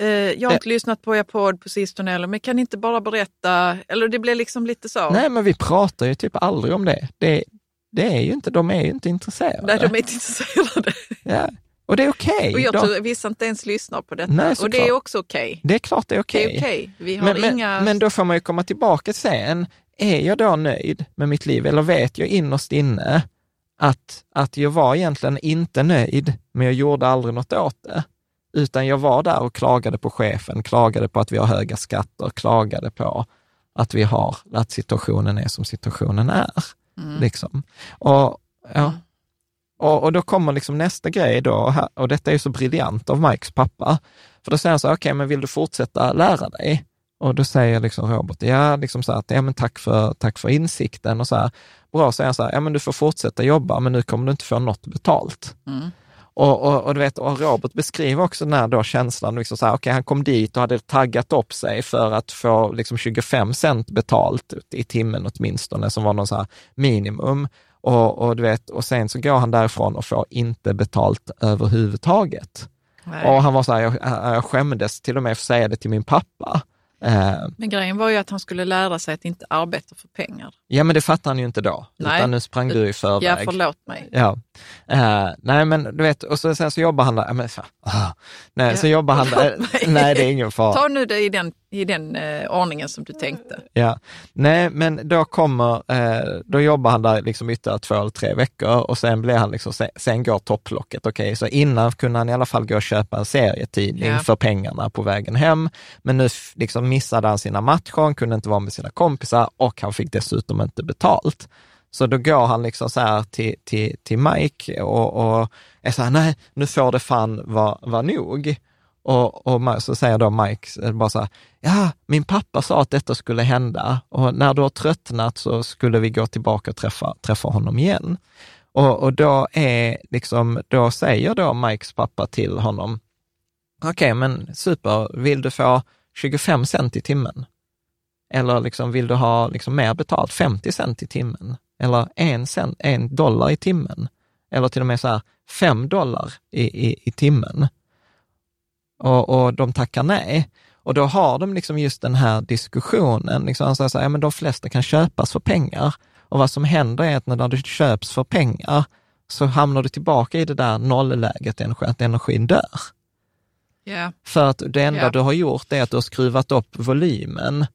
eh, jag har inte lyssnat på er podd på sistone, eller, men kan ni inte bara berätta? Eller det blir liksom lite så. Nej, men vi pratar ju typ aldrig om det. Det, det är ju inte, de är ju inte intresserade. Nej, de är inte intresserade. Ja. Och det är okej. Okay. Och jag tror vissa inte ens lyssnar på detta. Nej, och det är också okej. Okay. Det är klart det är okej. Okay. Vi har men, inga... men, men då får man ju komma tillbaka till sen, är jag då nöjd med mitt liv eller vet jag innerst inne att, att jag var egentligen inte nöjd, men jag gjorde aldrig något åt det. Utan jag var där och klagade på chefen, klagade på att vi har höga skatter, klagade på att vi har, att situationen är som situationen är. Mm. Liksom. Och, ja. Och, och, då kommer liksom nästa grej då, och detta är ju så briljant av Mikes pappa, för då säger han så okej, okay, men vill du fortsätta lära dig? Och då säger liksom Robert, ja, liksom så här, ja men tack för, tack för insikten och så här. Bra, säger han så här, ja men du får fortsätta jobba, men nu kommer du inte få något betalt. Mm. Och, och, och, du vet, och Robert beskriver också den här då känslan, liksom så här, okay, han kom dit och hade taggat upp sig för att få liksom 25 cent betalt i timmen åtminstone, som var någon så här minimum. Och, och, du vet, och sen så går han därifrån och får inte betalt överhuvudtaget. Nej. Och han var så här, jag, jag skämdes till och med för att säga det till min pappa. Eh, men grejen var ju att han skulle lära sig att inte arbeta för pengar. Ja, men det fattade han ju inte då. Nej. Utan nu sprang du i förväg. Ja, förlåt mig. Ja. Uh, nej, men du vet, och så, sen så jobbar han där. Men, uh, nej, ja, så jobbar han där. Nej, det är ingen fara. Ta nu det i den, i den uh, ordningen som du tänkte. Ja, nej, men då kommer, uh, då jobbar han där liksom ytterligare två eller tre veckor och sen blir han liksom, sen, sen går topplocket. Okej, okay? så innan kunde han i alla fall gå och köpa en serietidning ja. för pengarna på vägen hem. Men nu liksom missade han sina matcher, han kunde inte vara med sina kompisar och han fick dessutom inte betalt. Så då går han liksom så här till, till, till Mike och, och är så här, nej, nu får det fan vara var nog. Och, och så säger då Mike eh, bara så här, ja, min pappa sa att detta skulle hända och när du har tröttnat så skulle vi gå tillbaka och träffa, träffa honom igen. Och, och då är liksom, då säger då Mikes pappa till honom, okej, okay, men super, vill du få 25 cent i timmen? Eller liksom, vill du ha liksom mer betalt, 50 cent i timmen? Eller en, cent, en dollar i timmen? Eller till och med så här, fem dollar i, i, i timmen? Och, och de tackar nej. Och då har de liksom just den här diskussionen, liksom, så här, ja, men de flesta kan köpas för pengar. Och vad som händer är att när du köps för pengar så hamnar du tillbaka i det där nollläget, att energin dör. Yeah. För att det enda yeah. du har gjort är att du har skruvat upp volymen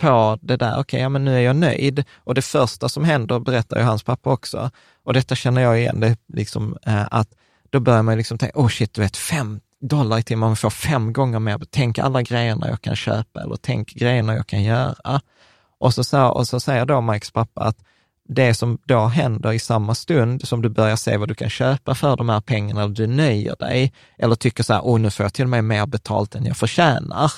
på det där, okej, okay, ja, men nu är jag nöjd. Och det första som händer, berättar ju hans pappa också, och detta känner jag igen, det liksom, eh, att då börjar man liksom tänka, oh shit, du vet, fem dollar i timmen, man får fem gånger mer, tänk alla grejerna jag kan köpa eller tänk grejerna jag kan göra. Och så, så, och så säger då Mikes pappa att det som då händer i samma stund som du börjar se vad du kan köpa för de här pengarna, eller du nöjer dig, eller tycker så här, åh, nu får jag till och med mer betalt än jag förtjänar,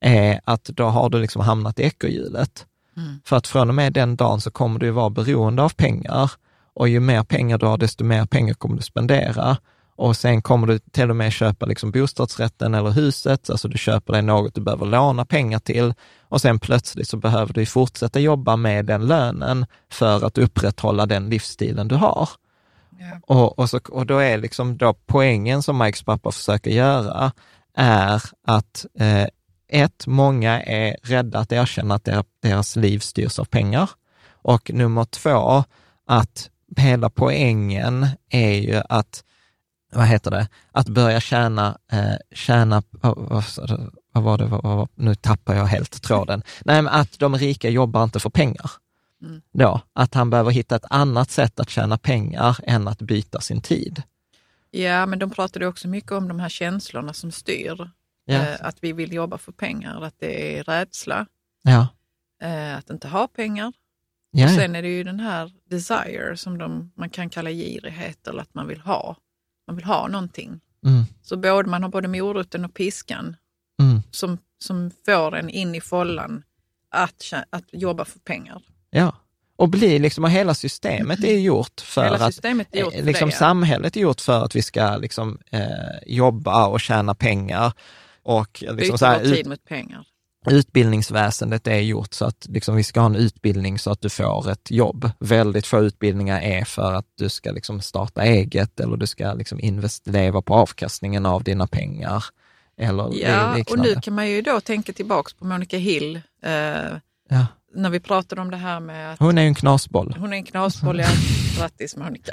är att då har du liksom hamnat i ekorrhjulet. Mm. För att från och med den dagen så kommer du vara beroende av pengar och ju mer pengar du har, desto mer pengar kommer du spendera. Och sen kommer du till och med köpa liksom bostadsrätten eller huset, alltså du köper dig något du behöver låna pengar till och sen plötsligt så behöver du fortsätta jobba med den lönen för att upprätthålla den livsstilen du har. Yeah. Och, och, så, och då är liksom då poängen som Mikes pappa försöker göra är att eh, ett, många är rädda att erkänna att deras liv styrs av pengar. Och nummer två, att hela poängen är ju att, vad heter det, att börja tjäna, eh, tjäna vad, vad var det, vad, vad, nu tappar jag helt tråden. Nej, men att de rika jobbar inte för pengar. Mm. Då, att han behöver hitta ett annat sätt att tjäna pengar än att byta sin tid. Ja, men de pratade också mycket om de här känslorna som styr. Ja. Eh, att vi vill jobba för pengar, att det är rädsla. Ja. Eh, att inte ha pengar. Ja, och sen är det ju den här desire som de, man kan kalla girighet eller att man vill ha. Man vill ha någonting. Mm. Så både, man har både moroten och piskan mm. som, som får en in i follan att, att jobba för pengar. Ja, och bli liksom, och hela systemet är gjort för hela att, är gjort för liksom, det, ja. samhället är gjort för att vi ska liksom, eh, jobba och tjäna pengar och liksom så här, tid mot pengar. Utbildningsväsendet är gjort så att liksom, vi ska ha en utbildning så att du får ett jobb. Väldigt få utbildningar är för att du ska liksom starta eget eller du ska liksom invest, leva på avkastningen av dina pengar. Eller ja, och nu kan man ju då tänka tillbaks på Monica Hill. Eh, ja. När vi pratade om det här med att... Hon är ju en knasboll. Hon är en knasboll, ja. Grattis Monica.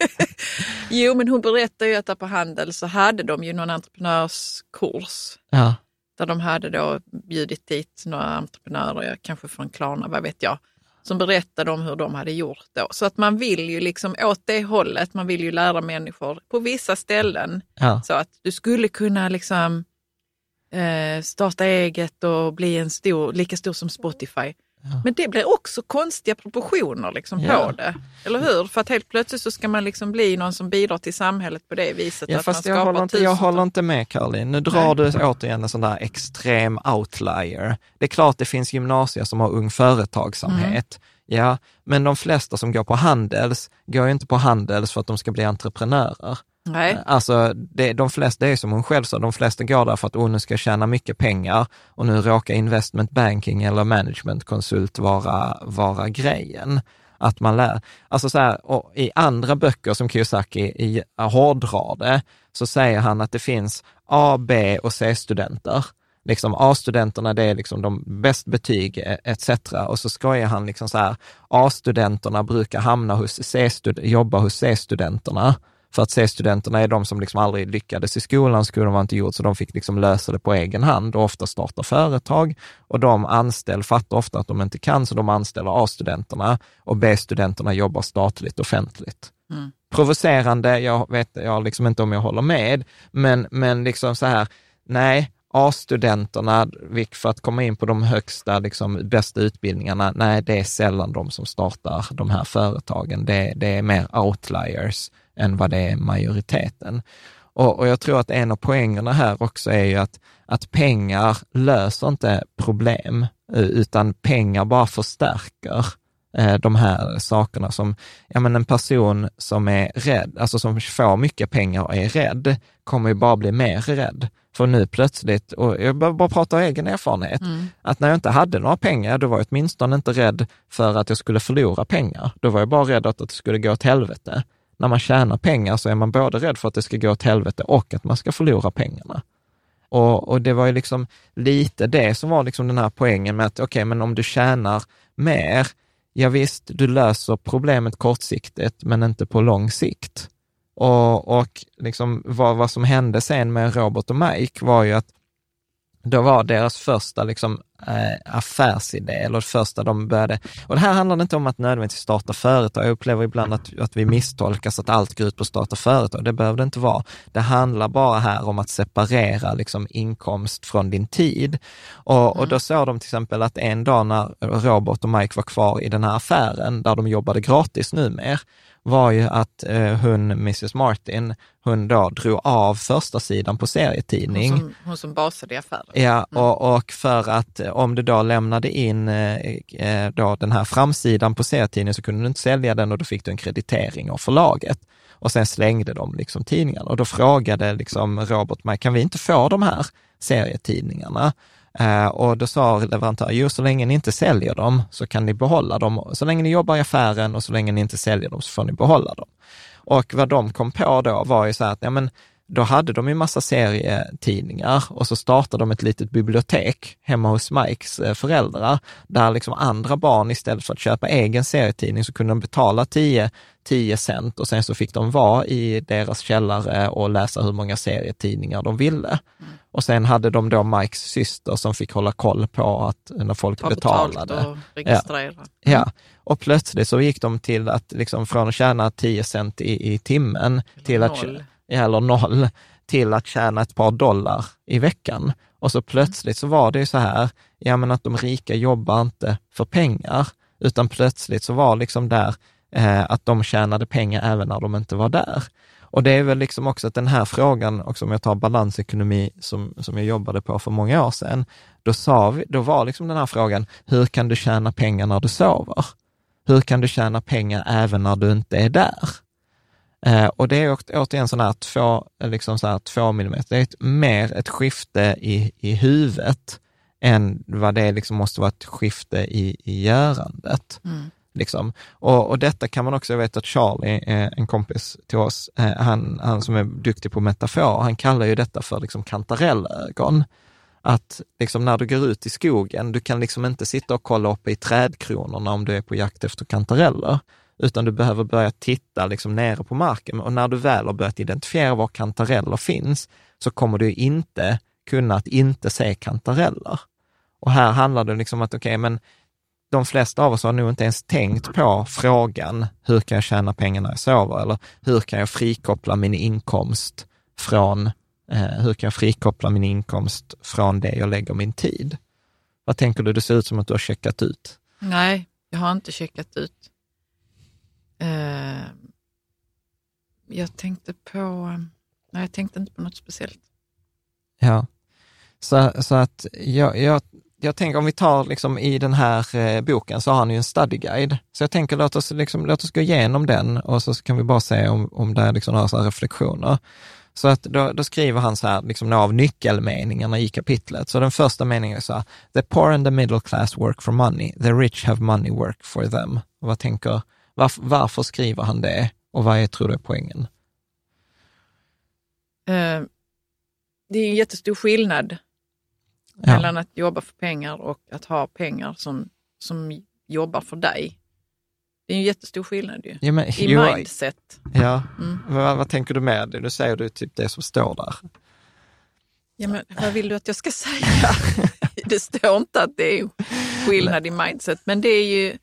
jo, men hon berättar ju att där på Handel så hade de ju någon entreprenörskurs. Ja. Där de hade då bjudit dit några entreprenörer, kanske från Klarna, vad vet jag, som berättade om hur de hade gjort då. Så att man vill ju liksom åt det hållet, man vill ju lära människor på vissa ställen. Ja. Så att du skulle kunna liksom eh, starta eget och bli en stor, lika stor som Spotify. Men det blir också konstiga proportioner liksom Ja. på det. Eller hur? För att helt plötsligt så ska man liksom bli någon som bidrar till samhället på det viset. Ja, att fast man jag håller, inte, jag håller inte med Caroline. Nu drar du återigen en sån där extrem outlier. Det är klart det finns gymnasier som har ung företagsamhet. Ja, men de flesta som går på Handels går ju inte på Handels för att de ska bli entreprenörer. Nej. Eh, alltså, det, de flesta, det är som hon själv sa, de flesta går där för att hon nu ska jag tjäna mycket pengar och nu råkar investment banking eller managementkonsult vara, vara grejen. Att man lär, alltså så här, och i andra böcker som Kiyosaki i, eh, hårdrar det, så säger han att det finns A, B och C-studenter. Liksom A-studenterna, det är liksom de bäst betyg eh, etc. Och så skojar han liksom så här, A-studenterna brukar hamna hos C-stud- jobba hos C-studenterna. För att C-studenterna är de som liksom aldrig lyckades i skolan, skolan var inte gjord, så de fick liksom lösa det på egen hand och ofta starta företag. Och de anställer, fattar ofta att de inte kan, så de anställer A-studenterna och B-studenterna jobbar statligt offentligt. Provocerande, jag vet jag liksom inte om jag håller med, men, men liksom så här, nej, A-studenterna, för att komma in på de högsta, liksom, bästa utbildningarna, nej, det är sällan de som startar de här företagen. Det, det är mer outliers än vad det är majoriteten. Och, och jag tror att en av poängerna här också är ju att, att pengar löser inte problem, utan pengar bara förstärker eh, de här sakerna som, ja men en person som är rädd, alltså som får mycket pengar och är rädd, kommer ju bara bli mer rädd. För nu plötsligt, och jag bara, bara pratar av egen erfarenhet, att när jag inte hade några pengar, då var jag åtminstone inte rädd för att jag skulle förlora pengar. Då var jag bara rädd att det skulle gå åt helvete. När man tjänar pengar så är man både rädd för att det ska gå åt helvete och att man ska förlora pengarna. Och, och det var ju liksom lite det som var liksom den här poängen med att, okej, men om du tjänar mer, ja visst, du löser problemet kortsiktigt, men inte på lång sikt. Och, och liksom vad, vad som hände sen med Robert och Mike var ju att då var deras första liksom, eh, affärsidé, eller det första de började, och det här handlar inte om att nödvändigtvis starta företag, jag upplever ibland att, att vi misstolkas att allt går ut på att starta företag, det behöver det inte vara. Det handlar bara här om att separera liksom, inkomst från din tid. Och, och då såg de till exempel att en dag när Robert och Mike var kvar i den här affären, där de jobbade gratis numera, var ju att eh, hon, Mrs Martin, hon då drog av första sidan på serietidning. Hon som, hon som basade i affären. Ja, och, och för att eh, om du då lämnade in eh, eh, då den här framsidan på serietidningen så kunde du inte sälja den och då fick du en kreditering av förlaget. Och sen slängde de liksom tidningarna och då frågade liksom Robert mig, kan vi inte få de här serietidningarna? Eh, och då sa leverantören, jo så länge ni inte säljer dem så kan ni behålla dem. Så länge ni jobbar i affären och så länge ni inte säljer dem så får ni behålla dem. Och vad de kom på då var ju så här att, ja men då hade de ju massa serietidningar och så startade de ett litet bibliotek hemma hos Mikes eh, föräldrar, där liksom andra barn istället för att köpa egen serietidning så kunde de betala 10, 10 cent och sen så fick de vara i deras källare och läsa hur många serietidningar de ville. Mm. Och sen hade de då Mikes syster som fick hålla koll på att när folk Ta betalade. och registrera. Ja, och plötsligt så gick de till att liksom från att tjäna 10 cent i, i timmen till att, noll. ja, eller noll, till att tjäna ett par dollar i veckan. Och så plötsligt så var det ju så här, ja men att de rika jobbar inte för pengar, utan plötsligt så var liksom där eh, att de tjänade pengar även när de inte var där. Och det är väl liksom också att den här frågan, också om jag tar balansekonomi som, som jag jobbade på för många år sedan, då, sa vi, då var liksom den här frågan, hur kan du tjäna pengar när du sover? Hur kan du tjäna pengar även när du inte är där? Eh, och det är återigen sådana här två, liksom så här två millimeter, det är ett, mer ett skifte i, i huvudet än vad det liksom måste vara ett skifte i, i görandet. Mm. Liksom. Och, och detta kan man också, jag vet att Charlie, eh, en kompis till oss, eh, han, han som är duktig på metafor, han kallar ju detta för liksom kantarellögon. Att liksom när du går ut i skogen, du kan liksom inte sitta och kolla uppe i trädkronorna om du är på jakt efter kantareller, utan du behöver börja titta liksom nere på marken. Och när du väl har börjat identifiera var kantareller finns, så kommer du inte kunna att inte se kantareller. Och här handlar det liksom om att, okej, okay, men de flesta av oss har nog inte ens tänkt på frågan, hur kan jag tjäna pengar när jag sover? Eller hur kan jag frikoppla min inkomst från, eh, hur kan jag frikoppla min inkomst från det jag lägger min tid? Vad tänker du? Det ser ut som att du har checkat ut. Nej, jag har inte checkat ut. Uh, jag tänkte på, nej jag tänkte inte på något speciellt. Ja, så, så att jag, jag jag tänker om vi tar liksom i den här eh, boken så har han ju en study guide. Så jag tänker låt oss, liksom, låt oss gå igenom den och så kan vi bara se om, om det är liksom några så reflektioner. Så att då, då, skriver han så här, liksom några av nyckelmeningarna i kapitlet. Så den första meningen är så här, the poor and the middle class work for money, the rich have money work for them. Och vad tänker, varför, varför skriver han det och vad är, tror du är poängen? Uh, det är en jättestor skillnad Ja. Mellan att jobba för pengar och att ha pengar som, som jobbar för dig. Det är en jättestor skillnad ju. Ja, men, I jo, mindset. Ja, mm. vad, vad, tänker du med det? Nu säger du typ det som står där. Ja, men vad vill du att jag ska säga? det står inte att det är skillnad i mindset, men det är ju...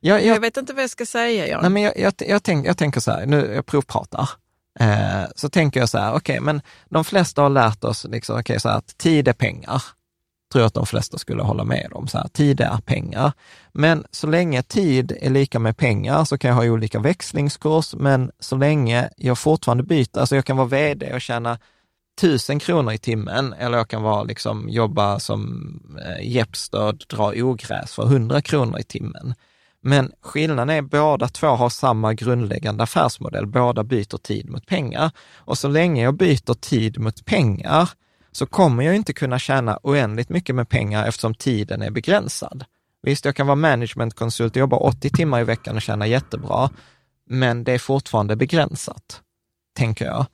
Ja, jag, jag, vet inte vad jag ska säga, Jan. Nej, men jag, jag, jag, tänk, jag tänker så här, nu jag provpratar. Eh, så tänker jag så här, okej, okay, men de flesta har lärt oss liksom, okay, så här, att tid är pengar. Tror jag att de flesta skulle hålla med om. Så här, tid är pengar. Men så länge tid är lika med pengar så kan jag ha olika växlingskurs, men så länge jag fortfarande byter, alltså jag kan vara vd och tjäna tusen kronor i timmen eller jag kan vara, liksom, jobba som eh, jeppstöd, dra ogräs för hundra kronor i timmen. Men skillnaden är båda två har samma grundläggande affärsmodell. Båda byter tid mot pengar. Och så länge jag byter tid mot pengar så kommer jag inte kunna tjäna oändligt mycket med pengar eftersom tiden är begränsad. Visst, jag kan vara managementkonsult och jobba 80 timmar i veckan och tjäna jättebra, men det är fortfarande begränsat, tänker jag.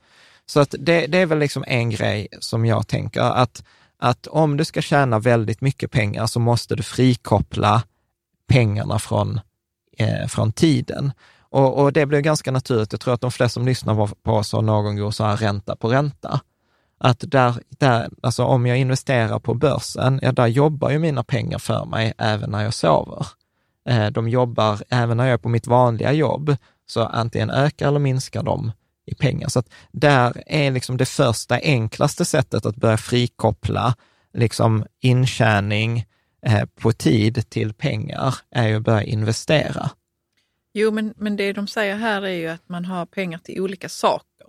Så att det, det är väl liksom en grej som jag tänker, att, att om du ska tjäna väldigt mycket pengar så måste du frikoppla pengarna från, eh, från tiden. Och, och, det blir ganska naturligt. Jag tror att de flesta som lyssnar på oss har någon gång så här ränta på ränta. Att där, där, alltså om jag investerar på börsen, ja, där jobbar ju mina pengar för mig även när jag sover. Eh, de jobbar även när jag är på mitt vanliga jobb, så antingen ökar eller minskar de i pengar. Så att där är liksom det första enklaste sättet att börja frikoppla liksom intjäning, Eh, på tid till pengar är ju att börja investera. Jo, men, men det de säger här är ju att man har pengar till olika saker.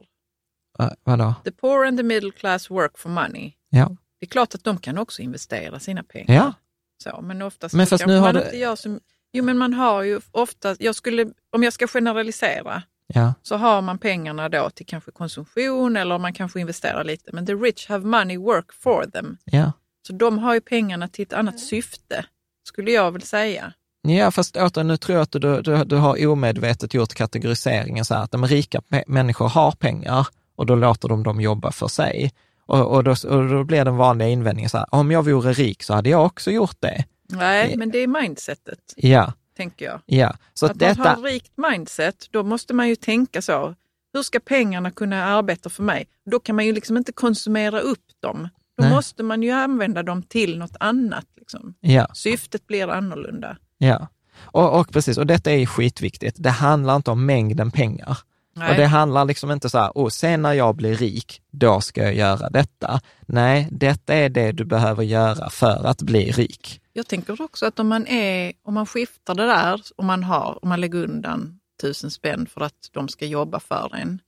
Uh, vadå? The poor and the middle class work for money. Ja. Det är klart att de kan också investera sina pengar. Ja. Så, men oftast men fast nu har man du... inte gör som... Jo, men man har ju ofta, jag skulle, om jag ska generalisera, ja. så har man pengarna då till kanske konsumtion eller man kanske investerar lite. Men the rich have money work for them. Ja. Så de har ju pengarna till ett annat syfte, skulle jag väl säga. Ja, fast återigen, nu tror jag att du, du, du har omedvetet gjort kategoriseringen så här att de rika människor har pengar och då låter de dem jobba för sig. Och, och, då, och då blir den vanliga invändningen så här, om jag vore rik så hade jag också gjort det. Nej, men det är mindsetet. Ja. Tänker jag. Ja. Så att detta... man har rikt mindset, då måste man ju tänka så. Hur ska pengarna kunna arbeta för mig? Då kan man ju liksom inte konsumera upp dem. Då Nej. måste man ju använda dem till något annat. Liksom. Ja. Syftet blir annorlunda. Ja, och, och, precis, och detta är skitviktigt. Det handlar inte om mängden pengar. Nej. Och det handlar liksom inte så här, oh, sen när jag blir rik, då ska jag göra detta. Nej, detta är det du behöver göra för att bli rik. Jag tänker också att om man, är, om man skiftar det där, om man, har, om man lägger undan tusen spänn för att de ska jobba för en,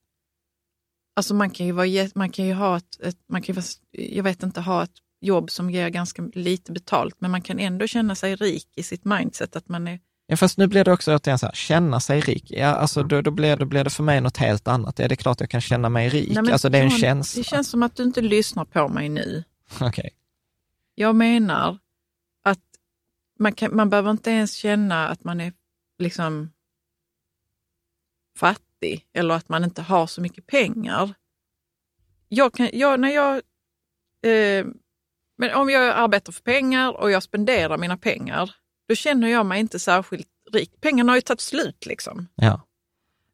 Alltså man kan ju, vara, man kan ju ha ett, ett man kan vara, jag vet inte, ha ett jobb som ger ganska lite betalt, men man kan ändå känna sig rik i sitt mindset. att man är... Ja, fast nu blir det också återigen så här, känna sig rik. Ja, alltså då, då, blir, då blir det för mig något helt annat. Ja, det är klart jag kan känna mig rik. Nej, alltså det är en John, känsla. Det känns som att du inte lyssnar på mig nu. Okej. Okay. Jag menar att man, kan, man behöver inte ens känna att man är liksom fattig eller att man inte har så mycket pengar. Jag kan, jag, när jag, eh, men om jag arbetar för pengar och jag spenderar mina pengar, då känner jag mig inte särskilt rik. Pengarna har ju tagit slut liksom. Ja.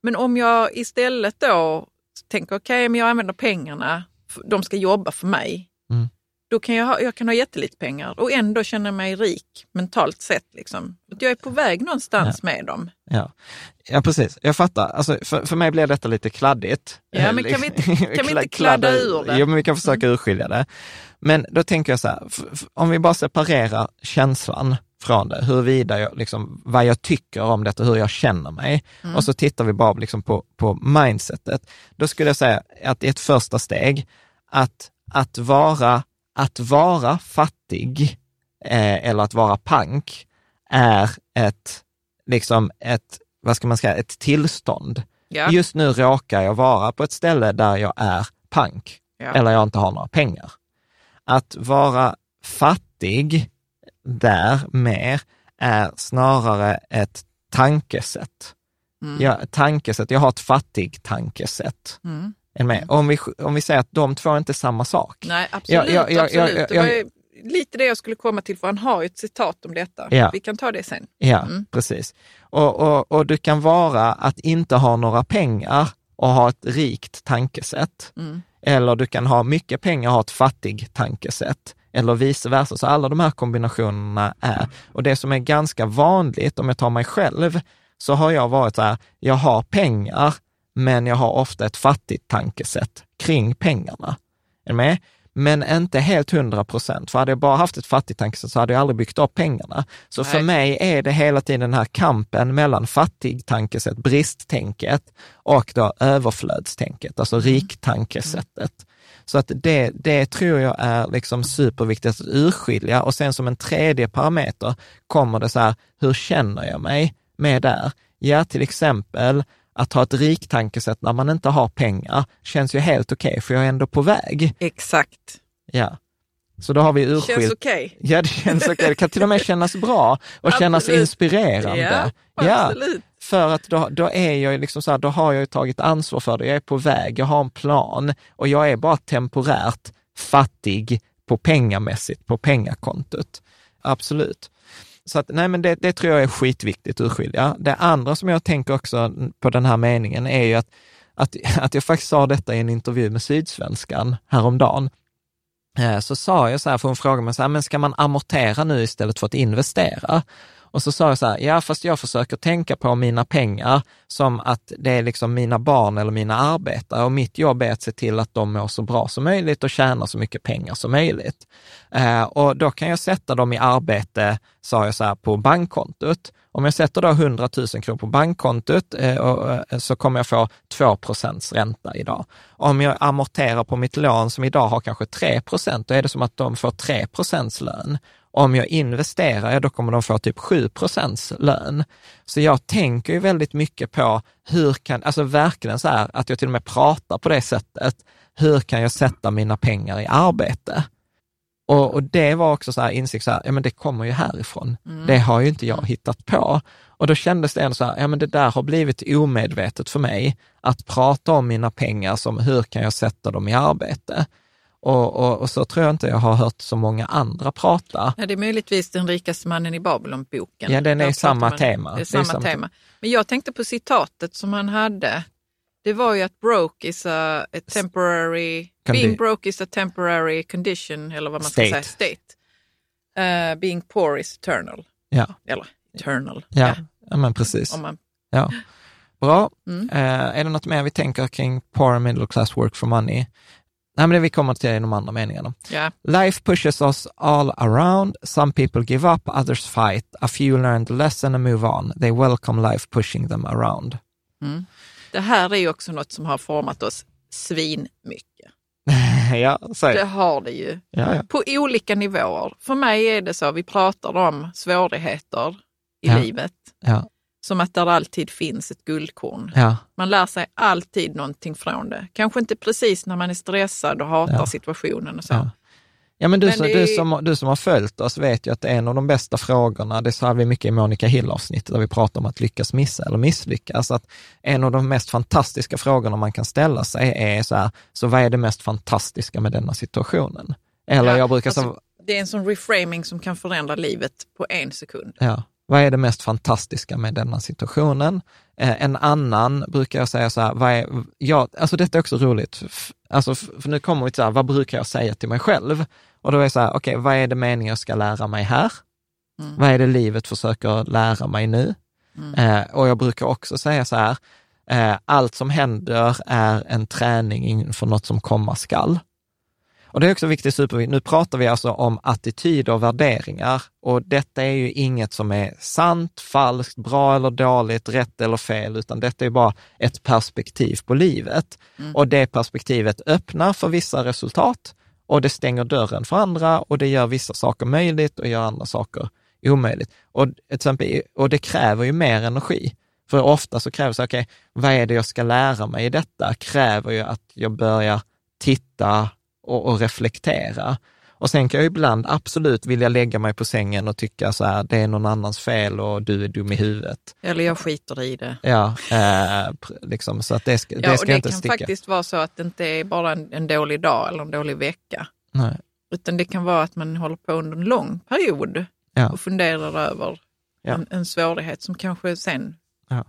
Men om jag istället då tänker, okej, okay, men jag använder pengarna, de ska jobba för mig. Mm. Då kan jag, ha, jag kan ha jättelite pengar och ändå känna mig rik mentalt sett. Liksom. Att jag är på väg någonstans ja. med dem. Ja. Ja, precis. Jag fattar. Alltså, för, för mig blir detta lite kladdigt. Ja, men kan vi, kan vi inte kladda ur det? Jo, men vi kan försöka mm. urskilja det. Men då tänker jag så här, om vi bara separerar känslan från det, huruvida jag, liksom, vad jag tycker om det och hur jag känner mig. Mm. Och så tittar vi bara liksom på, på mindsetet. Då skulle jag säga att ett första steg, att, att, vara, att vara fattig eh, eller att vara pank är ett, liksom ett, vad ska man säga, ett tillstånd. Ja. Just nu råkar jag vara på ett ställe där jag är pank ja. eller jag inte har några pengar. Att vara fattig där mer är snarare ett tankesätt. Mm. Ja, tankesätt. Jag har ett fattig tankesätt. Mm. Med. Om, vi, om vi säger att de två är inte samma sak. Nej, absolut. Ja, ja, ja, absolut. Det lite det jag skulle komma till, för han har ju ett citat om detta. Ja. Vi kan ta det sen. Ja, mm. precis. Och, och, och du kan vara att inte ha några pengar och ha ett rikt tankesätt. Mm. Eller du kan ha mycket pengar och ha ett fattig tankesätt eller vice versa. Så alla de här kombinationerna är, och det som är ganska vanligt, om jag tar mig själv, så har jag varit så här, jag har pengar, men jag har ofta ett fattigt tankesätt kring pengarna. Är du med? Men inte helt hundra procent, för hade jag bara haft ett fattigt tankesätt så hade jag aldrig byggt upp pengarna. Så Nej. för mig är det hela tiden den här kampen mellan fattig tankesätt, bristtänket, och då överflödstänket, alltså mm. riktankesättet. Så att det, det tror jag är liksom superviktigt att urskilja och sen som en tredje parameter kommer det så här, hur känner jag mig med där? Ja, till exempel att ha ett rikt tankesätt när man inte har pengar känns ju helt okej, okay, för jag är ändå på väg. Exakt. Ja. Så då har vi urskilt. Känns okej. Okay. Ja, det känns okej. Okay. Det kan till och med kännas bra och kännas inspirerande. Ja, absolut. För att då, då är jag liksom så här, då har jag tagit ansvar för det. Jag är på väg, jag har en plan och jag är bara temporärt fattig på pengamässigt, på pengakontot. Absolut. Så att, nej, men det, det tror jag är skitviktigt att urskilja. Det andra som jag tänker också på den här meningen är ju att, att, att jag faktiskt sa detta i en intervju med Sydsvenskan häromdagen. Eh, så sa jag så här, för hon frågade mig så här, men ska man amortera nu istället för att investera? Och så sa jag så här, ja fast jag försöker tänka på mina pengar som att det är liksom mina barn eller mina arbetare och mitt jobb är att se till att de mår så bra som möjligt och tjänar så mycket pengar som möjligt. Eh, och då kan jag sätta dem i arbete, sa jag så här, på bankkontot. Om jag sätter då 100 000 kronor på bankkontot eh, och, eh, så kommer jag få 2 procents ränta idag. Om jag amorterar på mitt lån som idag har kanske 3 procent, då är det som att de får 3 procents lön. Om jag investerar, ja, då kommer de få typ 7 procents lön. Så jag tänker ju väldigt mycket på hur kan, alltså verkligen så här, att jag till och med pratar på det sättet. Hur kan jag sätta mina pengar i arbete? Och, och det var också så här insikt, så här, ja men det kommer ju härifrån. Mm. Det har ju inte jag hittat på. Och då kändes det ändå så här, ja men det där har blivit omedvetet för mig, att prata om mina pengar som hur kan jag sätta dem i arbete? Och, och, och, så tror jag inte jag har hört så många andra prata. Ja, det är möjligtvis Den rikaste mannen i Babylon-boken. Ja, den är samma tema. Det är samma, det är samma tema. Men jag tänkte på citatet som han hade. Det var ju att broke is a, a temporary, being broke is a temporary condition, eller vad man state. ska säga, state. Uh, being poor is eternal. Ja. Eller eternal. Ja, ja. ja men precis. Man... Ja. Bra. Mm. Uh, är det något mer vi tänker kring poor middle class work for money? Nej, men det vi kommer till i de andra meningarna. Yeah. Life pushes us all around. Some people give up, others fight. A few learn the lesson and move on. They welcome life pushing them around. Mm. Det här är ju också något som har format oss svinmycket. ja, så det. har det ju. Ja, ja. På olika nivåer. För mig är det så, vi pratar om svårigheter i livet. Som att där alltid finns ett guldkorn. Ja. Man lär sig alltid någonting från det. Kanske inte precis när man är stressad och hatar ja. situationen och så. Ja. Ja, men du, men som, det... du, som, du som har följt oss vet ju att en av de bästa frågorna, det sa vi mycket i Monica Hill-avsnittet, där vi pratar om att lyckas missa eller misslyckas, att en av de mest fantastiska frågorna man kan ställa sig är så här, så vad är det mest fantastiska med denna situationen? Eller ja, jag brukar alltså, säga... Det är en sån reframing som kan förändra livet på en sekund. Ja, vad är det mest fantastiska med denna situationen? Eh, en annan brukar jag säga så här, vad är, ja, alltså detta är också roligt, alltså, för nu kommer vi till så här, vad brukar jag säga till mig själv? Och då är det så här, okej, okay, vad är det meningen jag ska lära mig här? Mm. Vad är det livet försöker lära mig nu? Mm. Eh, och jag brukar också säga så här, eh, allt som händer är en träning inför något som komma skall. Och det är också viktigt, superviktigt. Nu pratar vi alltså om attityder och värderingar och detta är ju inget som är sant, falskt, bra eller dåligt, rätt eller fel, utan detta är bara ett perspektiv på livet. Mm. Och det perspektivet öppnar för vissa resultat och det stänger dörren för andra och det gör vissa saker möjligt och gör andra saker omöjligt. Och, exempel, och det kräver ju mer energi. För ofta så krävs det, okej, okay, vad är det jag ska lära mig i detta? Kräver ju att jag börjar titta och, och reflektera. Och sen kan jag ibland absolut vilja lägga mig på sängen och tycka så här, det är någon annans fel och du är dum i huvudet. Eller jag skiter i det. Ja, eh, liksom, så att det ska, ja, det ska det inte kan sticka. faktiskt vara så att det inte är bara en, en dålig dag eller en dålig vecka. Nej. Utan det kan vara att man håller på under en lång period ja. och funderar över ja. en, en svårighet som kanske sen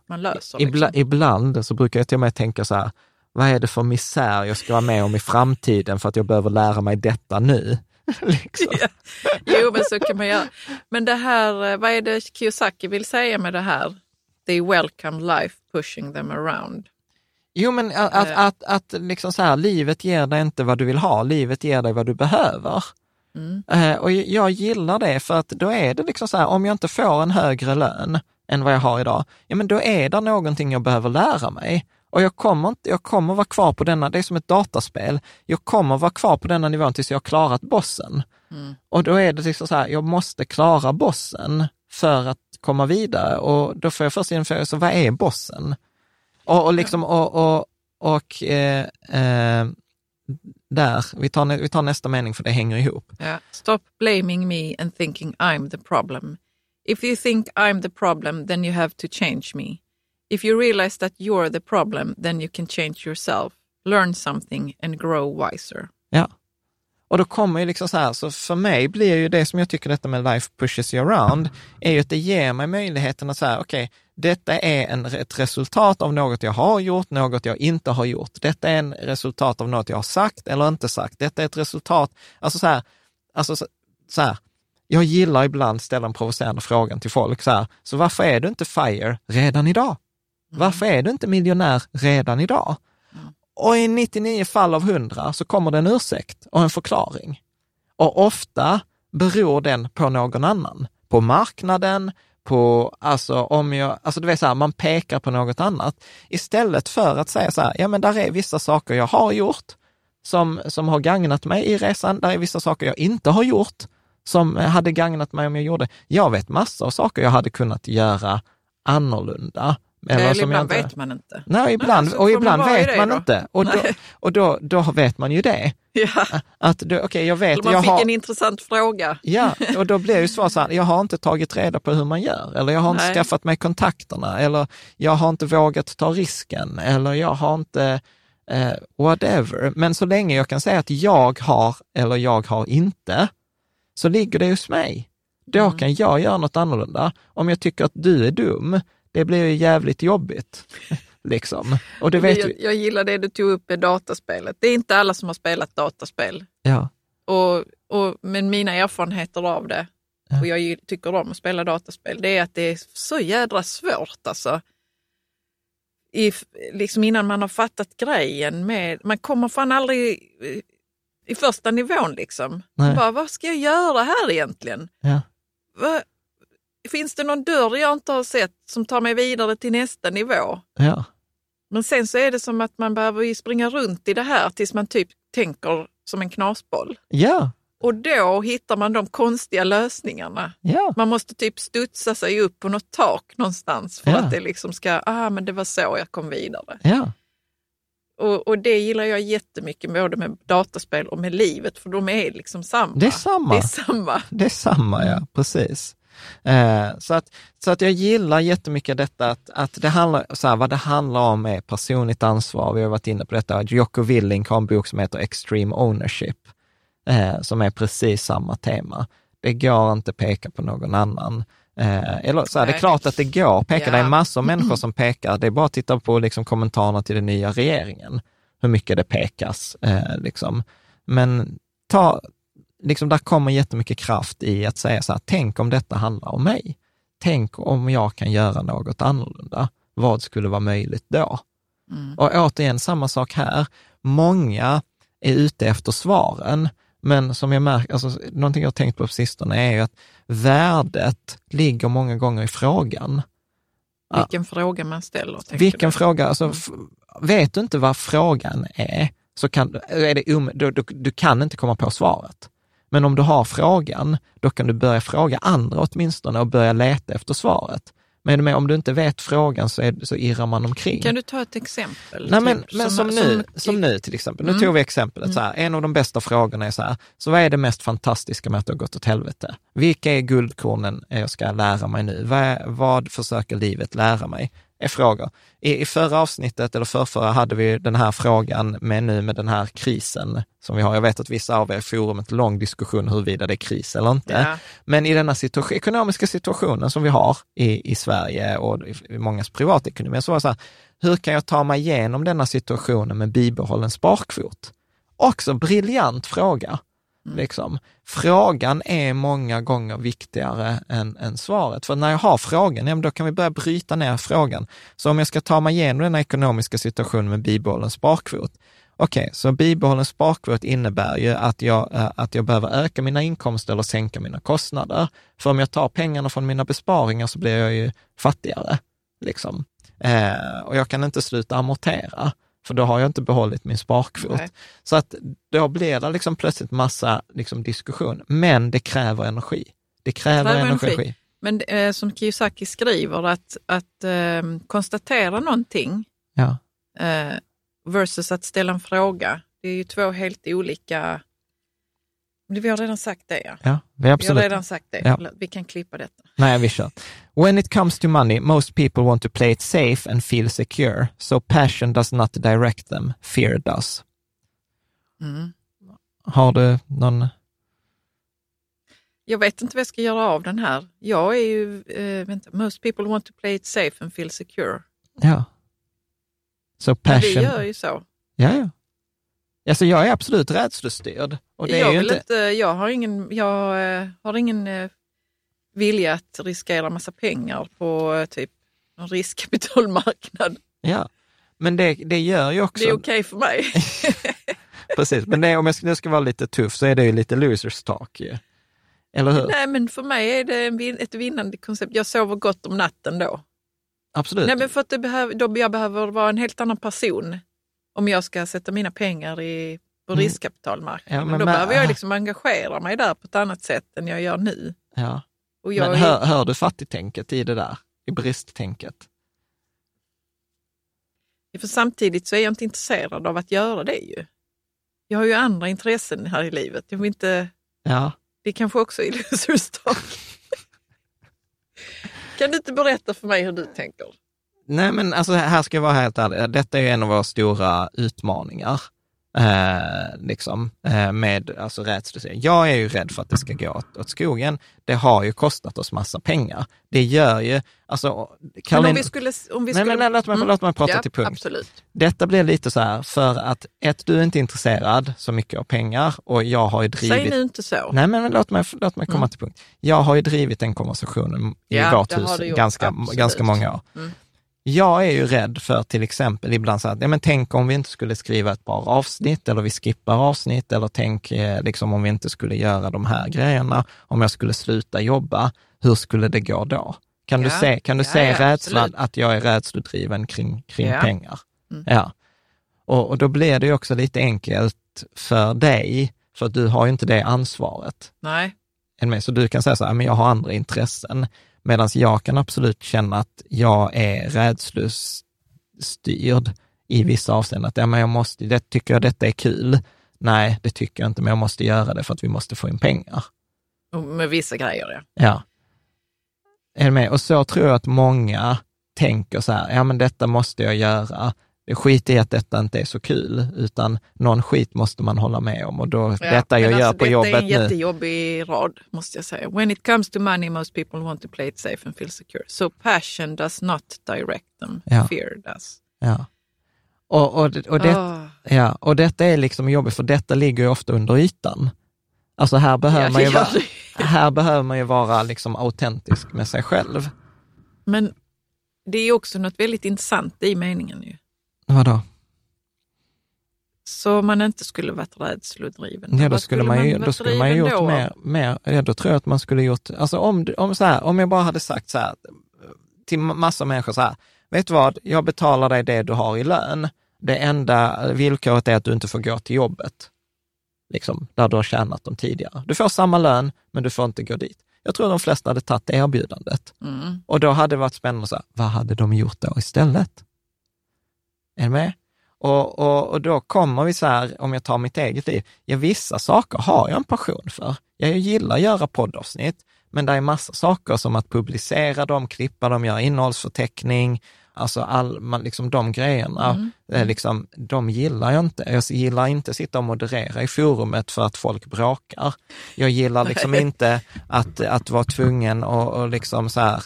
man löser. Ibla, liksom. Ibland så brukar jag till och med tänka så här, vad är det för misär jag ska vara med om i framtiden för att jag behöver lära mig detta nu? liksom. ja. Jo, men så kan man göra. Men det här, eh, vad är det Kiyosaki vill säga med det här? They welcome life pushing them around. Jo, men att, att, eh. att, att liksom så här, livet ger dig inte vad du vill ha, livet ger dig vad du behöver. Mm. Uh, och jag gillar det för att då är det liksom så här, om jag inte får en högre lön än vad jag har idag, ja men då är det någonting jag behöver lära mig. Och jag kommer, inte, jag kommer vara kvar på denna, det är som ett dataspel, jag kommer vara kvar på denna nivån tills jag har klarat bossen. Mm. Och då är det liksom så här, jag måste klara bossen för att komma vidare och då får jag först införa, så vad är bossen? Och, och liksom, och, och, och eh, eh, där, vi tar, vi tar nästa mening för det hänger ihop. Yeah. Stop blaming me and thinking I'm the problem. If you think I'm the problem, then you have to change me. If you realize that you're the problem, then you can change yourself, learn something and grow wiser. Ja. Och då kommer ju liksom så här, så för mig blir ju det som jag tycker detta med life pushes you around, är ju att det ger mig möjligheten att säga, okej, okay, detta är en, ett resultat av något jag har gjort, något jag inte har gjort. Detta är en resultat av något jag har sagt eller inte sagt. Detta är ett resultat, alltså så här, alltså så, så här, jag gillar ibland ställa den provocerande frågan till folk så här, så varför är du inte FIRE redan idag? Varför är du inte miljonär redan idag? Och i 99 fall av 100 så kommer det en ursäkt och en förklaring. Och ofta beror den på någon annan. På marknaden, på, alltså om jag, alltså du vet så här, man pekar på något annat. Istället för att säga så här, ja men där är vissa saker jag har gjort som, som har gagnat mig i resan. Där är vissa saker jag inte har gjort som hade gagnat mig om jag gjorde. Jag vet massor av saker jag hade kunnat göra annorlunda. Eller, Eller ibland inte... vet man inte. Nej, ibland, Nej, och ibland vet man då? inte. Och, då, och då, då vet man ju det. Ja. Att då, okay, jag vet, Eller man jag fick har... en intressant fråga. Ja, och då blir ju svar så här, jag har inte tagit reda på hur man gör, eller jag har inte Nej. skaffat mig kontakterna, eller jag har inte vågat ta risken, eller jag har inte eh, whatever. Men så länge jag kan säga att jag har, eller jag har inte, så ligger det hos mig. Då mm. kan jag göra något annorlunda. Om jag tycker att du är dum, det blir ju jävligt jobbigt. liksom. Och det vet jag, jag gillar det du tog upp med dataspelet. Det är inte alla som har spelat dataspel. Ja. Och, och, men mina erfarenheter av det, ja. och jag tycker om att spela dataspel, det är att det är så jädra svårt alltså. I, liksom innan man har fattat grejen med, man kommer fan aldrig i, i första nivån liksom. Bara, vad ska jag göra här egentligen? Ja. Va, finns det någon dörr jag inte har sett som tar mig vidare till nästa nivå? Ja. Men sen så är det som att man behöver springa runt i det här tills man typ tänker som en knasboll. Ja. Och då hittar man de konstiga lösningarna. Ja. Man måste typ studsa sig upp på något tak någonstans för ja. att det liksom ska, ah men det var så jag kom vidare. Ja. och, och, det gillar jag jättemycket, både med dataspel och med livet, för de är liksom samma. Det är samma. Det är samma, det är samma ja, precis. Eh, så, att, så att jag gillar jättemycket detta att, att det handlar, så här, vad det handlar om är personligt ansvar. Vi har varit inne på detta. Jocko Willink har en bok som heter Extreme Ownership, eh, som är precis samma tema. Det går inte att peka på någon annan. Eh, eller så här, det är klart att det går att peka. Ja. Det är massor av människor som pekar. Det är bara att titta på liksom, kommentarerna till den nya regeringen, hur mycket det pekas. Eh, liksom. Men ta, liksom, där kommer jättemycket kraft i att säga så här, tänk om detta handlar om mig. Tänk om jag kan göra något annorlunda. Vad skulle vara möjligt då? Mm. Och återigen, samma sak här. Många är ute efter svaren, men som jag märker, alltså, någonting jag har tänkt på på sistone är ju att värdet ligger många gånger i frågan. Vilken fråga man ställer. Vilken du? fråga, alltså, mm. vet du inte vad frågan är, så kan, är det um, du, du, du kan inte komma på svaret. Men om du har frågan, då kan du börja fråga andra åtminstone och börja leta efter svaret. Men om du inte vet frågan så, är, så irrar man omkring. Kan du ta ett exempel? Nej, men, typ, men som, som, nu, som, som nu till exempel. Nu mm. tog vi exemplet, mm. så här, en av de bästa frågorna är så här, så vad är det mest fantastiska med att det har gått åt helvete? Vilka är guldkornen jag ska lära mig nu? Vad, vad försöker livet lära mig? Är frågor. I, I förra avsnittet, eller förrförra, hade vi den här frågan med nu med den här krisen som vi har. Jag vet att vissa av er i forumet lång diskussion huruvida det är kris eller inte. Ja. Men i denna situation, ekonomiska situationen som vi har i, i Sverige och i, i mångas privatekonomi, så var det så här, hur kan jag ta mig igenom denna situationen med bibehållen sparkvot? Också briljant fråga. Mm. Liksom. Frågan är många gånger viktigare än, än svaret. För när jag har frågan, ja, då kan vi börja bryta ner frågan. Så om jag ska ta mig igenom den ekonomiska situationen med bibehållen sparkvot, Okej, okay, så bibehållen sparkvot innebär ju att jag, eh, att jag behöver öka mina inkomster eller sänka mina kostnader. För om jag tar pengarna från mina besparingar så blir jag ju fattigare. Liksom. Eh, och jag kan inte sluta amortera för då har jag inte behållit min sparkvot. Nej. Så att då blir det liksom plötsligt massa liksom diskussion, men det kräver energi. Det kräver, kräver energi. energi. Men eh, som Kiyosaki skriver, att, att eh, konstatera någonting ja. eh, versus att ställa en fråga, det är ju två helt olika vi har redan sagt det ja. ja vi, har absolut. vi har redan sagt det. Ja. Vi kan klippa detta. Nej, vi kör. When it comes to money, most people want to play it safe and feel secure. So passion does not direct them, fear does. Mm. Har du någon? Jag vet inte vad jag ska göra av den här. Jag är ju, äh, vänta, most people want to play it safe and feel secure. Ja. So passion. Ja, vi gör ju så. Ja, ja. Alltså jag är absolut rädslostyrd. Och det jag, är inte... inte... jag har ingen, jag, eh, har ingen eh, vilja att riskera massa pengar på eh, typ en riskkapitalmarknad. Ja, men det, det gör ju också... Det är okej okay för mig. Precis, men det, om jag nu ska vara lite tuff så är det ju lite losers talk ju. Eller hur? Nej, men för mig är det ett vinnande koncept. Jag sover gott om natten då. Absolut. Nej, men för att det behöver, då jag behöver vara en helt annan person om jag ska sätta mina pengar i, på mm. riskkapitalmarknaden. Ja, men, då men, behöver jag liksom engagera mig där på ett annat sätt än jag gör nu. Ja. Och jag men hör, är... hör du fattigtänket i det där, i bristtänket? För samtidigt så är jag inte intresserad av att göra det ju. Jag har ju andra intressen här i livet. Jag vill inte... Ja. Det kanske också är illusionstak. kan du inte berätta för mig hur du tänker? Nej, men alltså här ska jag vara helt ärlig. Detta är en av våra stora utmaningar. Eh, liksom, eh, med alltså, rädslöshet. Jag är ju rädd för att det ska gå åt, åt skogen. Det har ju kostat oss massa pengar. Det gör ju, alltså... Caroline... Men om vi skulle... Om vi skulle... Nej, men låt mig, mm. låt mig prata ja, till punkt. Absolut. Detta blir lite så här, för att ett, du är inte intresserad så mycket av pengar och jag har ju drivit... Säg nu inte så. Nej, men låt mig, låt mig komma mm. till punkt. Jag har ju drivit den konversationen i ja, vårt hus ganska, ganska många år. Mm. Jag är ju rädd för till exempel ibland så att, ja men tänk om vi inte skulle skriva ett bra avsnitt eller vi skippar avsnitt eller tänk eh, liksom om vi inte skulle göra de här grejerna, om jag skulle sluta jobba, hur skulle det gå då? Kan ja. du se, kan du ja, se ja, rädslan, att jag är rädslodriven kring, kring pengar? Mm. Ja. Och, och då blir det ju också lite enkelt för dig, för du har ju inte det ansvaret. Nej. Så du kan säga så här, men jag har andra intressen. Medan jag kan absolut känna att jag är rädslostyrd i vissa avseenden. Att ja, men jag måste, det, tycker jag detta är kul? Nej, det tycker jag inte, men jag måste göra det för att vi måste få in pengar. Med vissa grejer, ja. Ja. Är du med? Och så tror jag att många tänker så här, ja men detta måste jag göra. Skit i att detta inte är så kul, utan någon skit måste man hålla med om och då, ja, detta jag gör alltså, på jobbet nu. Detta är en jättejobbig rad, måste jag säga. When it comes to money, most people want to play it safe and feel secure. So passion does not direct them, ja. fear does. Ja. Och, och, och, det, oh. ja, och detta är liksom jobbigt, för detta ligger ju ofta under ytan. Alltså här behöver, ja, man, ju vara, här behöver man ju vara liksom autentisk med sig själv. Men det är också något väldigt intressant i meningen ju. Vadå? Så man inte skulle varit rädslodriven? Ja, då skulle, man, ju, då skulle man gjort då? mer, mer, ja, då tror jag att man skulle gjort, alltså om, om, så här, om jag bara hade sagt så här, till massa människor så här, vet du vad, jag betalar dig det du har i lön, det enda villkoret är att du inte får gå till jobbet, liksom, där du har tjänat dem tidigare. Du får samma lön, men du får inte gå dit. Jag tror de flesta hade tagit erbjudandet. Mm. Och då hade det varit spännande, så här, vad hade de gjort då istället? Är du med? Och, och, och då kommer vi så här, om jag tar mitt eget liv, ja vissa saker har jag en passion för. Jag gillar att göra poddavsnitt, men det är massa saker som att publicera dem, klippa dem, göra innehållsförteckning, Alltså all, man, liksom de grejerna, mm. eh, liksom, de gillar jag inte. Jag gillar inte att sitta och moderera i forumet för att folk bråkar. Jag gillar liksom inte att, att vara tvungen och, och liksom så här,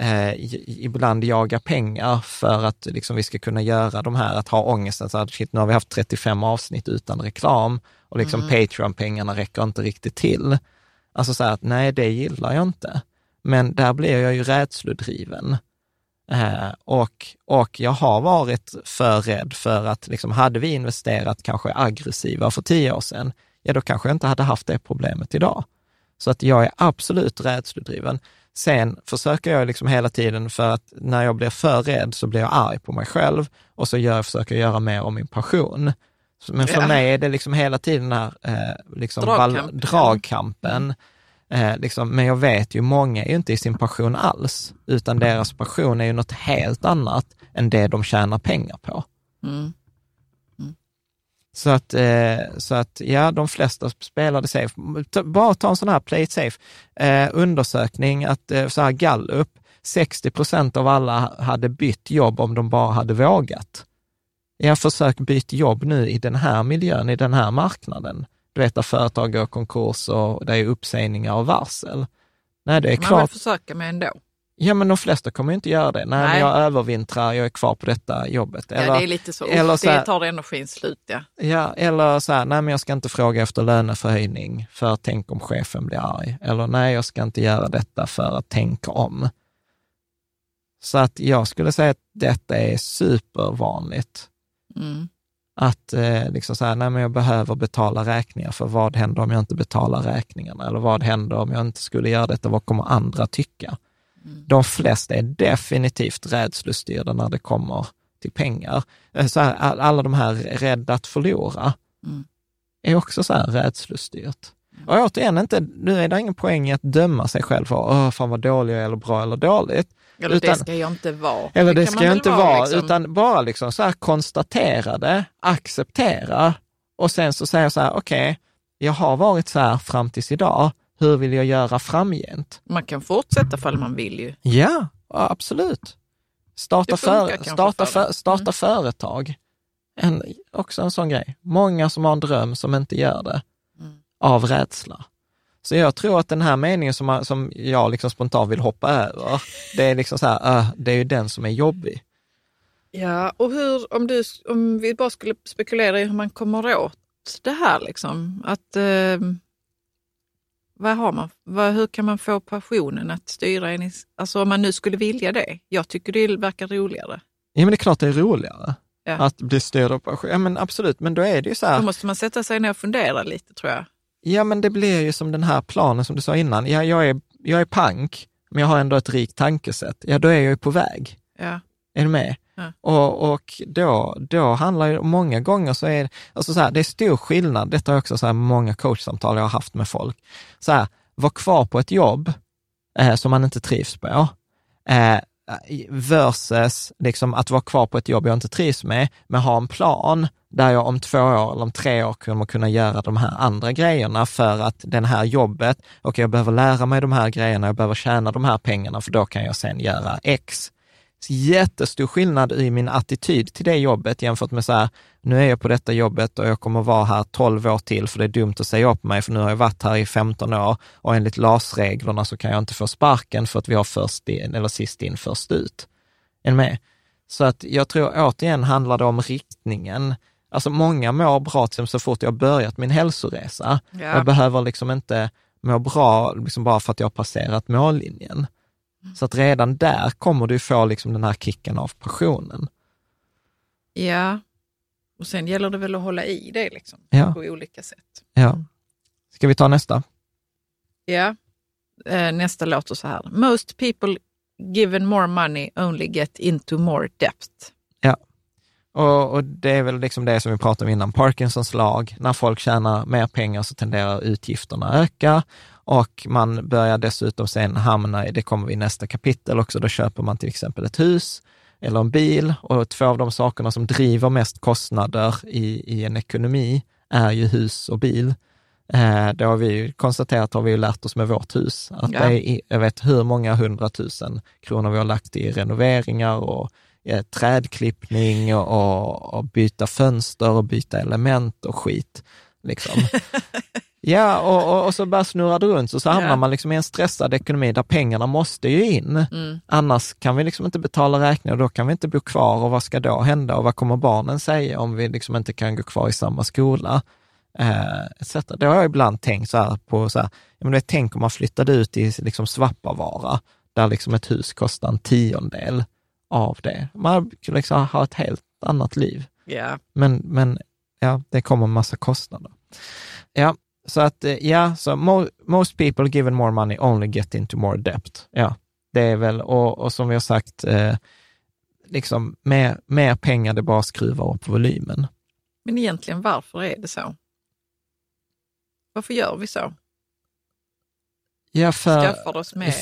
eh, ibland jaga pengar för att liksom vi ska kunna göra de här, att ha ångesten, så att shit, nu har vi haft 35 avsnitt utan reklam och liksom mm. Patreon-pengarna räcker inte riktigt till. Alltså så här att nej, det gillar jag inte. Men där blir jag ju rädslodriven. Eh, och, och jag har varit för rädd för att, liksom, hade vi investerat kanske aggressiva för tio år sedan, ja då kanske jag inte hade haft det problemet idag. Så att jag är absolut rädslodriven. Sen försöker jag liksom hela tiden, för att när jag blir för rädd så blir jag arg på mig själv och så gör, försöker jag göra mer om min passion. Men för ja. mig är det liksom hela tiden den här eh, liksom Dragkamp. dragkampen. Eh, liksom, men jag vet ju, många är ju inte i sin passion alls, utan deras passion är ju något helt annat än det de tjänar pengar på. Mm. Mm. Så, att, eh, så att, ja, de flesta spelade safe. Bara ta en sån här play it safe. Eh, undersökning, att eh, så här gallup, 60 procent av alla hade bytt jobb om de bara hade vågat. Jag försök byta jobb nu i den här miljön, i den här marknaden du vet, där företag går konkurs och det är uppsägningar och varsel. Nej, det är klart. Man vill försöka med ändå. Ja, men de flesta kommer inte göra det. Nej, Nej. jag övervintrar, jag är kvar på detta jobbet. Eller, ja, det är lite så. Eller så här, det tar energin slut, ja. Ja, eller så här, nej men jag ska inte fråga efter löneförhöjning för tänk om chefen blir arg. Eller nej, jag ska inte göra detta för att tänka om. Så att jag skulle säga att detta är supervanligt. Mm. Att eh, liksom så här, nej men jag behöver betala räkningar, för vad händer om jag inte betalar räkningarna? Eller vad händer om jag inte skulle göra detta? Vad kommer andra tycka? De flesta är definitivt rädslostyrda när det kommer till pengar. Eh, så här, alla de här rädda att förlora mm. är också så här rädslostyrt. Och återigen, inte, nu är det ingen poäng i att döma sig själv för, Åh, fan vad dålig jag är, eller bra eller dåligt. Eller utan, det ska jag inte vara. Eller det, det ska jag inte vara, liksom. utan bara liksom så här konstatera det, acceptera och sen så säga så här, okej, okay, jag har varit så här fram tills idag, hur vill jag göra framgent? Man kan fortsätta fall man vill ju. Ja, absolut. Starta, för, starta, för, starta mm. företag. En, också en sån grej. Många som har en dröm som inte gör det mm. av rädsla. Så jag tror att den här meningen som, som jag liksom spontant vill hoppa över, det är liksom så här, uh, det är ju den som är jobbig. Ja, och hur, om, du, om vi bara skulle spekulera i hur man kommer åt det här, liksom, att eh, vad har man, vad, hur kan man få passionen att styra en, alltså om man nu skulle vilja det? Jag tycker det verkar roligare. Ja, men det är klart det är roligare. Ja. Att bli styrd av passion. Ja, men absolut, men då är det ju så här. Då måste man sätta sig ner och fundera lite, tror jag. Ja, men det blir ju som den här planen som du sa innan. Ja, jag är, jag är pank, men jag har ändå ett rikt tankesätt. Ja, då är jag ju på väg. Ja. Är du med? Ja. Och, och då, då handlar det, många gånger så är alltså så här, det är stor skillnad, detta är också så här många coachsamtal jag har haft med folk. Så här, var kvar på ett jobb eh, som man inte trivs på. Eh, versus liksom att vara kvar på ett jobb jag inte trivs med, men ha en plan där jag om två år eller om tre år kommer kunna göra de här andra grejerna för att den här jobbet, och okay, jag behöver lära mig de här grejerna, jag behöver tjäna de här pengarna, för då kan jag sen göra X jättestor skillnad i min attityd till det jobbet jämfört med så här, nu är jag på detta jobbet och jag kommer vara här 12 år till för det är dumt att säga upp mig för nu har jag varit här i 15 år och enligt LAS-reglerna så kan jag inte få sparken för att vi har först in, eller sist in, först ut. Är med? Så att jag tror återigen handlar det om riktningen. Alltså många mår bra till så fort jag börjat min hälsoresa. Ja. Jag behöver liksom inte må bra liksom bara för att jag har passerat mållinjen. Så att redan där kommer du få liksom den här kicken av passionen. Ja, och sen gäller det väl att hålla i det liksom, ja. på olika sätt. Ja. Ska vi ta nästa? Ja, eh, nästa låter så här. Most people given more money only get into more depth. Ja, och, och, det är väl liksom det som vi pratade om innan, Parkinsons lag. När folk tjänar mer pengar så tenderar utgifterna öka och man börjar dessutom sen hamna i, det kommer vi i nästa kapitel också, då köper man till exempel ett hus eller en bil och två av de sakerna som driver mest kostnader i, i en ekonomi är ju hus och bil. Eh, det har vi konstaterat, har vi ju lärt oss med vårt hus, att ja. det är, jag vet hur många hundratusen kronor vi har lagt i renoveringar och eh, trädklippning och, och, och byta fönster och byta element och skit. Liksom. Ja, och, och, och, så bara snurrar det runt och så hamnar ja. man liksom i en stressad ekonomi där pengarna måste ju in. Mm. Annars kan vi liksom inte betala räkningar och då kan vi inte bo kvar och vad ska då hända och vad kommer barnen säga om vi liksom inte kan gå kvar i samma skola? Eh, Det har jag ibland tänkt så här på, så här, jag menar, tänk om man flyttade ut i liksom Svappavaara, där liksom ett hus kostar en tiondel av det. Man liksom ha ett helt annat liv. Yeah. Men, men ja, det kommer en massa kostnader. Ja, så att eh, ja, så mo most people given more money only get into more debt. Ja, det är väl, och, och som vi har sagt, eh, liksom mer, mer pengar, det bara skruvar upp volymen. Men egentligen varför är det så? Varför gör vi så? Ja, för,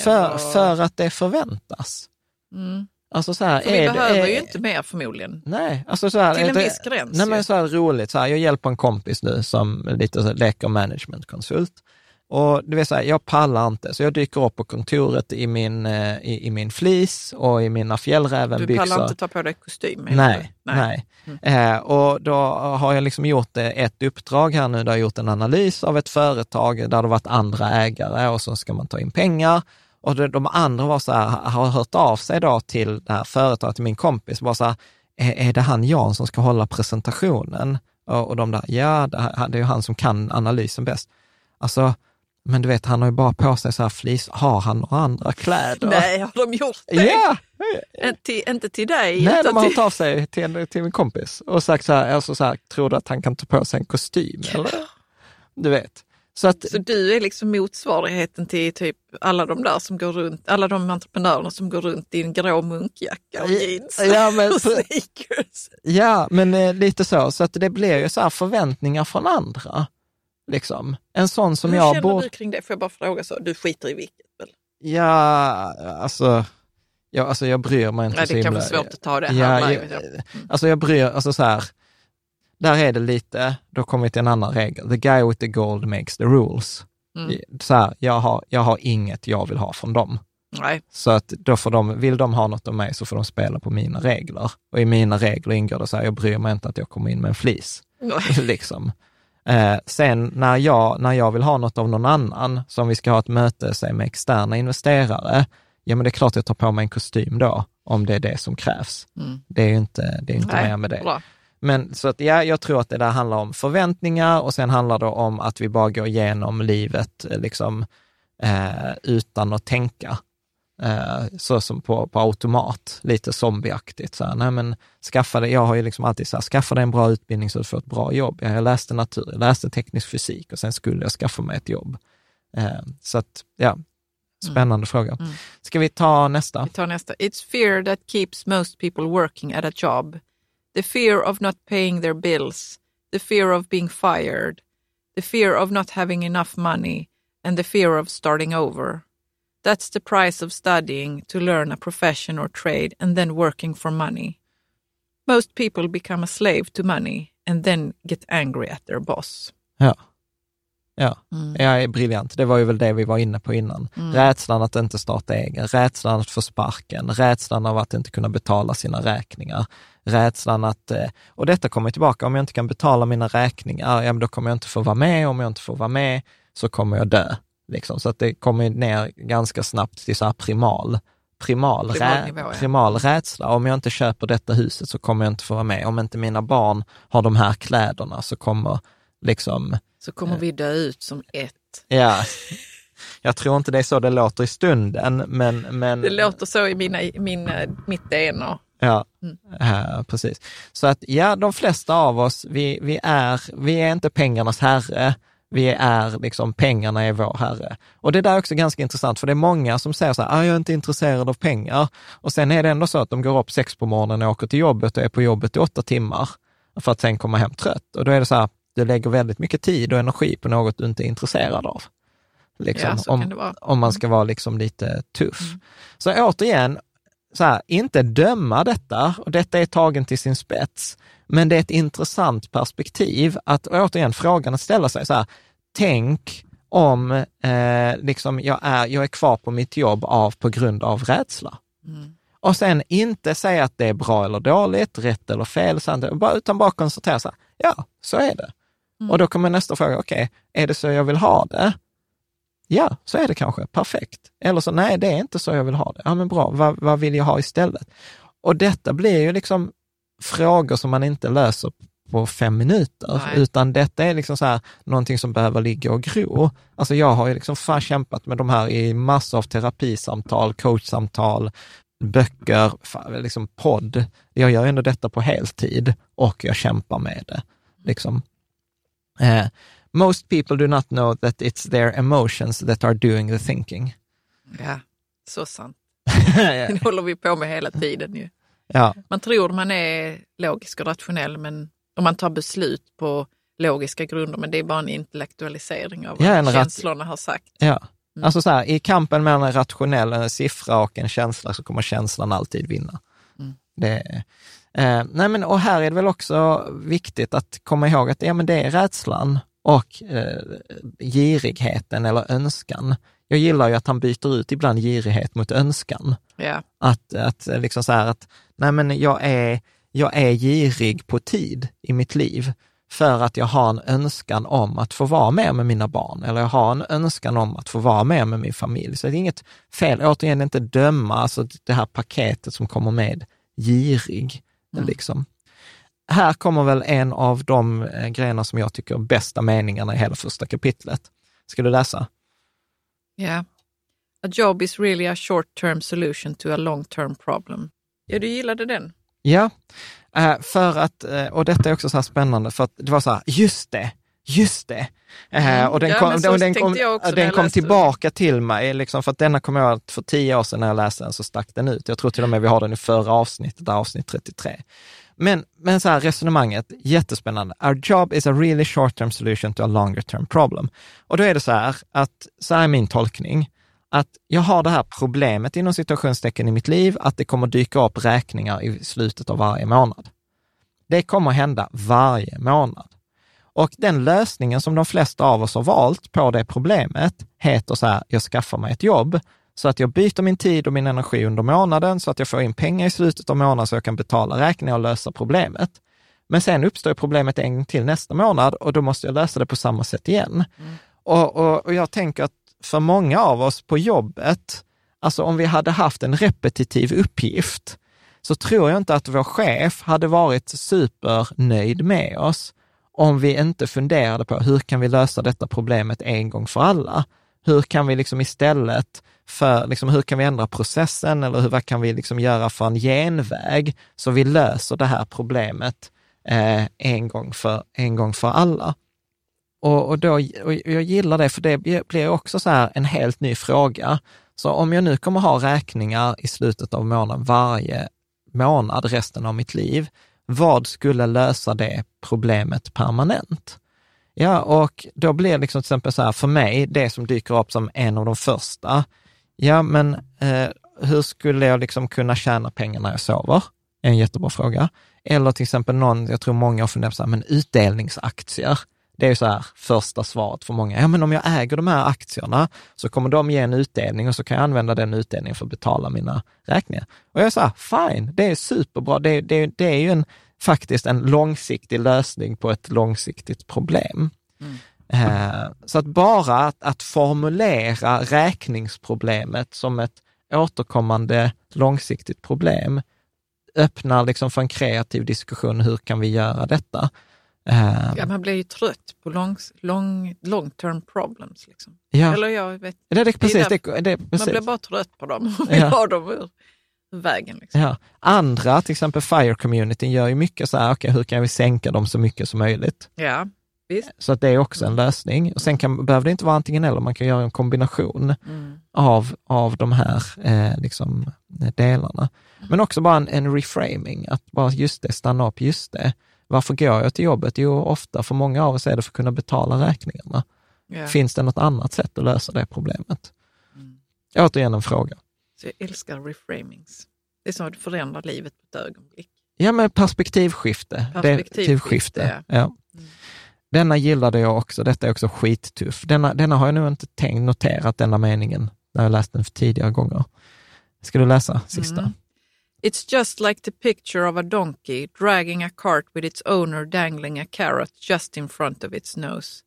för, och... för att det förväntas. Mm. Alltså så här, För vi behöver det, ju inte mer förmodligen. Nej, alltså så här, Till en viss gräns. Nej, men så här roligt, så här, jag hjälper en kompis nu som lite så leker managementkonsult. Och det vill säga, jag pallar inte, så jag dyker upp på kontoret i min, eh, i, i min fleece och i mina fjällrävenbyxor. Du pallar inte ta på dig kostym? Nej, nej. nej. Mm. Eh, och då har jag liksom gjort eh, ett uppdrag här nu, där jag gjort en analys av ett företag där det varit andra ägare och så ska man ta in pengar. Och de andra var så här, har hört av sig då till det här företaget, till min kompis, bara så här, är, är det han Jan som ska hålla presentationen? Och, och de där, ja, det, är ju han som kan analysen bäst. Alltså, men du vet, han har ju bara på sig så här flis. Har han några andra kläder? Nej, har de gjort det? Ja! Till, inte till dig? Nej, de har hört av sig till, till min kompis och sagt så här, alltså så här, tror du att han kan ta på sig en kostym? Eller? Du vet. Så, att, så du är liksom motsvarigheten till typ alla de där som går runt, alla de entreprenörerna som går runt i en grå munkjacka och jeans ja, men, och sneakers. Ja, men eh, lite så. Så att det blir ju så här förväntningar från andra. Liksom. En sån som Hur jag... Hur känner du kring det? Får jag bara fråga så? Du skiter i vilket väl? Ja, alltså... Ja, alltså jag bryr mig inte Nej, så himla... Det kan vara svårt att ta det här ja. Jag, mm. Alltså jag bryr, alltså så här, där är det lite, då kommer vi till en annan regel. The guy with the gold makes the rules. Mm. Så här, jag har, jag har inget jag vill ha från dem. Nej. Så att då får de, vill de ha något av mig så får de spela på mina regler. Och i mina regler ingår det så här, jag bryr mig inte att jag kommer in med en flis. liksom. Eh, sen när jag, när jag vill ha något av någon annan, som vi ska ha ett möte säg, med externa investerare, ja men det är klart jag tar på mig en kostym då, om det är det som krävs. Mm. Det är ju inte, det är inte Nej, mer med det. Bra. Men så att ja, jag tror att det där handlar om förväntningar och sen handlar det om att vi bara går igenom livet eh, liksom, eh, utan att tänka. Eh, så som på, på automat, lite zombieaktigt. Så här, nej men skaffa dig, jag har ju liksom alltid så här, skaffa dig en bra utbildning så du får ett bra jobb. Jag läste natur, jag läste teknisk fysik och sen skulle jag skaffa mig ett jobb. Eh, så att, ja, spännande mm. fråga. Mm. Ska vi ta nästa? Vi tar nästa. It's fear that keeps most people working at a job the fear of not paying their bills, the fear of being fired, the fear of not having enough money, and the fear of starting over. That's the price of studying to learn a profession or trade and then working for money. Most people become a slave to money and then get angry at their boss. Ja. Ja, mm. är briljant. Det var ju väl det vi var inne på innan. Mm. Rädslan att inte starta egen, rädslan att få sparken, rädslan av att inte kunna betala sina räkningar, rädslan att, eh, och detta kommer tillbaka, om jag inte kan betala mina räkningar, ja men då kommer jag inte få vara med, om jag inte får vara med så kommer jag dö. Liksom. Så att det kommer ner ganska snabbt till så här primal, primal, nivå, ja. primal rädsla. Om jag inte köper detta huset så kommer jag inte få vara med. Om inte mina barn har de här kläderna så kommer liksom... Så kommer vi dö ut som ett. Ja. Jag tror inte det är så det låter i stunden, men... men det låter så i mina, mina, mitt DNA. Ja, mm. ja, precis. Så att ja, de flesta av oss, vi, vi, är, vi är inte pengarnas herre, vi är liksom, pengarna är vår herre. Och det där är också ganska intressant, för det är många som säger så här, ah, jag är inte intresserad av pengar. Och sen är det ändå så att de går upp sex på morgonen och åker till jobbet och är på jobbet i åtta timmar för att sen komma hem trött. Och då är det så här, du lägger väldigt mycket tid och energi på något du inte är intresserad av. Liksom, ja, om, om man ska vara liksom lite tuff. Mm. Så återigen, så här, inte döma detta, och detta är tagen till sin spets, men det är ett intressant perspektiv att återigen frågan att ställa sig så här, tänk om eh, liksom jag, är, jag är kvar på mitt jobb av, på grund av rädsla. Mm. Och sen inte säga att det är bra eller dåligt, rätt eller fel, utan bara konstatera så här, ja, så är det. Mm. Och då kommer nästa fråga, okej, okay, är det så jag vill ha det? Ja, så är det kanske, perfekt. Eller så, nej, det är inte så jag vill ha det. Ja, men bra, vad, vad vill jag ha istället? Och detta blir ju liksom frågor som man inte löser på fem minuter, Nej. utan detta är liksom så här, någonting som behöver ligga och gro. Alltså jag har ju liksom fan kämpat med de här i massor av terapisamtal, coachsamtal, böcker, liksom podd. Jag gör ändå detta på heltid och jag kämpar med det. Liksom. Eh, most people do not know that it's their emotions that are doing the thinking. Ja, så sant. Det håller vi på med hela tiden ju. Ja. Man tror man är logisk och rationell, men om man tar beslut på logiska grunder, men det är bara en intellektualisering av vad ja, känslorna har sagt. Ja, mm. alltså så här, i kampen mellan en rationell en siffra och en känsla så kommer känslan alltid vinna. Mm. Det, eh, nej men, och här är det väl också viktigt att komma ihåg att ja, men det är rädslan och eh, girigheten eller önskan. Jag gillar ju att han byter ut ibland girighet mot önskan. Yeah. Att, att liksom så här att, nej men jag är, jag är girig på tid i mitt liv för att jag har en önskan om att få vara med med mina barn, eller jag har en önskan om att få vara med med min familj. Så det är inget fel, återigen inte döma alltså det här paketet som kommer med girig. Mm. Liksom. Här kommer väl en av de eh, grejerna som jag tycker är bästa meningarna i hela första kapitlet. Ska du läsa? Ja. Yeah. A job is really a short term solution to a long term problem. Ja, du gillade den? Ja, eh, för att, eh, och detta är också så här spännande, för att det var så här, just det, just det. Mm. Och den ja, kom, och den kom, den kom tillbaka till mig, liksom, för att denna kom jag för tio år sedan när jag läste den så stack den ut. Jag tror till och med vi har den i förra avsnittet, avsnitt 33. Men, men så här resonemanget, jättespännande. Our job is a really short term solution to a longer term problem. Och då är det så här att, så här är min tolkning, att jag har det här problemet inom situationstecken i mitt liv, att det kommer dyka upp räkningar i slutet av varje månad. Det kommer hända varje månad. Och den lösningen som de flesta av oss har valt på det problemet heter så här, jag skaffar mig ett jobb så att jag byter min tid och min energi under månaden så att jag får in pengar i slutet av månaden så jag kan betala räkningar och lösa problemet. Men sen uppstår problemet en gång till nästa månad och då måste jag lösa det på samma sätt igen. Mm. Och, och, och jag tänker att för många av oss på jobbet, alltså om vi hade haft en repetitiv uppgift, så tror jag inte att vår chef hade varit supernöjd med oss om vi inte funderade på hur kan vi lösa detta problemet en gång för alla? Hur kan vi liksom istället för, liksom, hur kan vi ändra processen eller hur, vad kan vi liksom göra för en genväg så vi löser det här problemet eh, en, gång för, en gång för alla? Och, och, då, och jag gillar det, för det blir också så här en helt ny fråga. Så om jag nu kommer ha räkningar i slutet av månaden varje månad resten av mitt liv, vad skulle lösa det problemet permanent? Ja, och då blir det liksom till exempel så här, för mig, det som dyker upp som en av de första, ja men eh, hur skulle jag liksom kunna tjäna pengar när jag sover? En jättebra fråga. Eller till exempel någon, jag tror många har funderat på så här, men utdelningsaktier. Det är så här första svaret för många. Ja, men om jag äger de här aktierna så kommer de ge en utdelning och så kan jag använda den utdelningen för att betala mina räkningar. Och jag sa, fine, det är superbra. Det, det, det är ju en, faktiskt en långsiktig lösning på ett långsiktigt problem. Mm. Eh, så att bara att, att formulera räkningsproblemet som ett återkommande långsiktigt problem öppnar liksom för en kreativ diskussion, hur kan vi göra detta? Uh, ja, man blir ju trött på long, long, long term problems. Liksom. Ja. Eller jag vet, det, det, precis, det, det, det, precis. Man blir bara trött på dem och vill ja. ha dem ur, ur vägen. Liksom. Ja. Andra, till exempel FIRE-communityn, gör ju mycket så här, okay, hur kan vi sänka dem så mycket som möjligt? Ja. Visst. Så att det är också en lösning. Och sen kan, behöver det inte vara antingen eller, man kan göra en kombination mm. av, av de här eh, liksom, delarna. Men också bara en, en, reframing, att bara just det, stanna upp, just det. Varför går jag till jobbet? Jo, ofta för många av oss är det för att kunna betala räkningarna. Yeah. Finns det något annat sätt att lösa det problemet? Mm. Återigen en fråga. Så jag älskar reframings. Det är som att förändra livet på ett ögonblick. Ja, men perspektivskifte. Perspektivskifte, ja. ja. Mm. Denna gillade jag också, detta är också skittuff. Denna, denna har jag nog inte tänkt, noterat, denna meningen, när jag läst den för tidigare gånger. Ska du läsa sista? Mm. It's just like the picture of a donkey dragging a cart with its owner dangling a carrot just in front of its nose.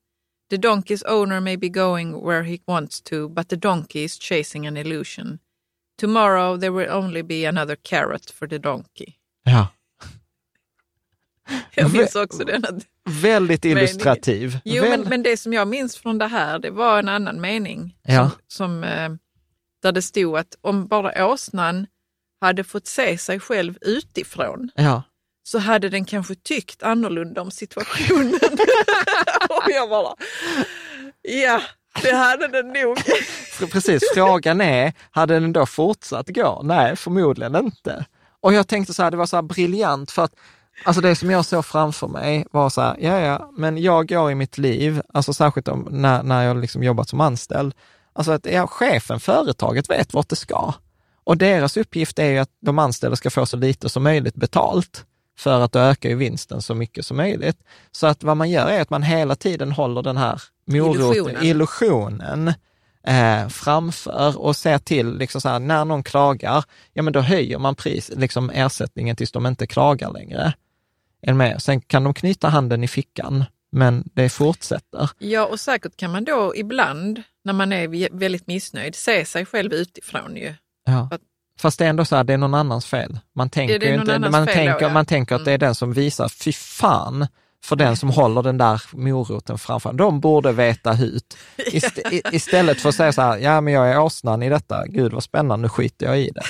The donkey's owner may be going where he wants to, but the donkey is chasing an illusion. Tomorrow there will only be another carrot for the donkey. Ja. Jag minns också den. Väldigt illustrativ. Jo, Väl... men, men, det som jag minns från det här, det var en annan mening. Ja. Som, som, eh, där det stod att om bara åsnan hade fått se sig själv utifrån ja. så hade den kanske tyckt annorlunda om situationen. och jag bara, ja, det hade den nog. Precis, frågan är, hade den då fortsatt gå? Nej, förmodligen inte. Och jag tänkte så här, det var så här briljant för att Alltså det som jag såg framför mig var så här, ja ja, men jag går i mitt liv, alltså särskilt om, när, när jag liksom jobbat som anställd, alltså att ja, chefen, företaget vet vart det ska. Och deras uppgift är ju att de anställda ska få så lite som möjligt betalt, för att då ökar ju vinsten så mycket som möjligt. Så att vad man gör är att man hela tiden håller den här moroten, illusionen, illusionen eh, framför och ser till, liksom så här, när någon klagar, ja men då höjer man pris, liksom ersättningen tills de inte klagar längre. Är med? Sen kan de knyta handen i fickan, men det fortsätter. Ja, och säkert kan man då ibland, när man är väldigt missnöjd, se sig själv utifrån ju. Ja. Fast det är ändå så här, det är någon annans fel. Man tänker, det inte, man, fel tänker, då, ja. man tänker att det är mm. den som visar, fy fan, för den som håller den där moroten framför. De borde veta hut. Ist istället för att säga så här, ja men jag är åsnan i detta, gud vad spännande, nu skiter jag i det.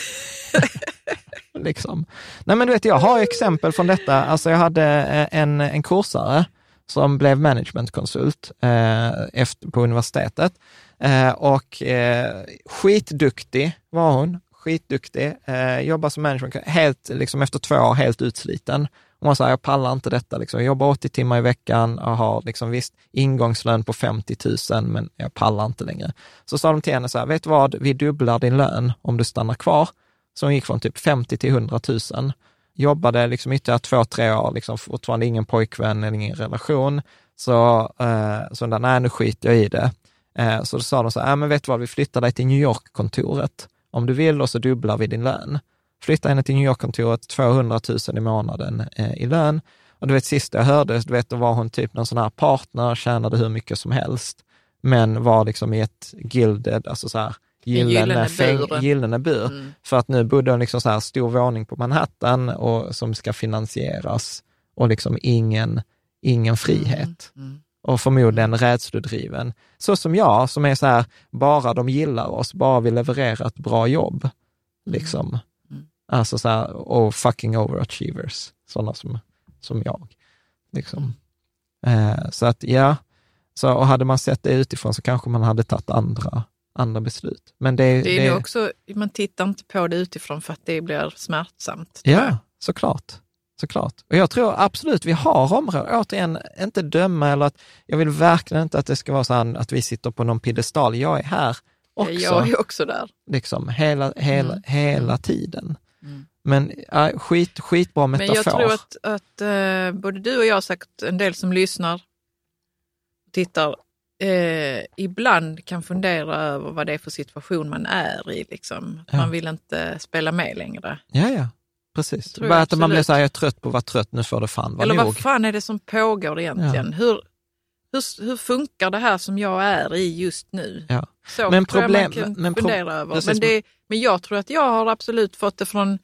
liksom. Nej men du vet, jag har exempel från detta. Alltså jag hade eh, en, en kursare som blev managementkonsult eh, efter, på universitetet. Eh, och eh, skitduktig var hon, skitduktig, eh, jobbar som management, helt, liksom efter två år helt utsliten. Hon sa, jag pallar inte detta, liksom. jag jobbar 80 timmar i veckan och har liksom, visst ingångslön på 50 000, men jag pallar inte längre. Så sa de till henne så här, vet du vad, vi dubblar din lön om du stannar kvar. Så hon gick från typ 50 till 100 000. Jobbade liksom ytterligare två, tre år, liksom fortfarande ingen pojkvän eller ingen relation. Så, eh, så där, nej nu skiter jag i det. Eh, så då sa de så här, äh, men vet du vad, vi flyttar dig till New York-kontoret om du vill och så dubblar vi din lön. Flytta henne till New York-kontoret, 200 000 i månaden eh, i lön. Och du vet, sist jag hörde, du vet, då var hon typ någon sån här partner, tjänade hur mycket som helst, men var liksom i ett gilded, alltså så här, gyllene, gyllene, gyllene bur. Mm. För att nu bodde hon liksom så här stor våning på Manhattan och som ska finansieras och liksom ingen, ingen frihet. Mm. Mm. Och förmodligen rädsledriven. Så som jag, som är så här, bara de gillar oss, bara vi levererar ett bra jobb. Mm. Liksom. Mm. Alltså så här, och fucking overachievers, sådana som, som jag. Liksom. Eh, så att ja, så, och hade man sett det utifrån så kanske man hade tagit andra andra beslut. Men det, det är det, också, man tittar inte på det utifrån för att det blir smärtsamt. Ja, såklart. Såklart. Och jag tror absolut vi har områden, återigen, inte döma eller att, jag vill verkligen inte att det ska vara så här att vi sitter på någon piedestal. Jag är här också. Jag är också där. Liksom hela, hela, mm. hela tiden. Mm. Men äh, skit, skitbra metafor. Men jag tror att, att äh, både du och jag, säkert en del som lyssnar och tittar, eh, ibland kan fundera över vad det är för situation man är i. Liksom. Ja. Man vill inte spela med längre. Ja, ja. Precis. Bara att man blir så här, jag är trött på att vara trött, nu får det fan vara Eller nog. vad fan är det som pågår egentligen? Ja. Hur, hur, hur funkar det här som jag är i just nu? Ja. Så men problem, jag man kan men, fundera över. Men, det, men jag tror att jag har absolut fått det från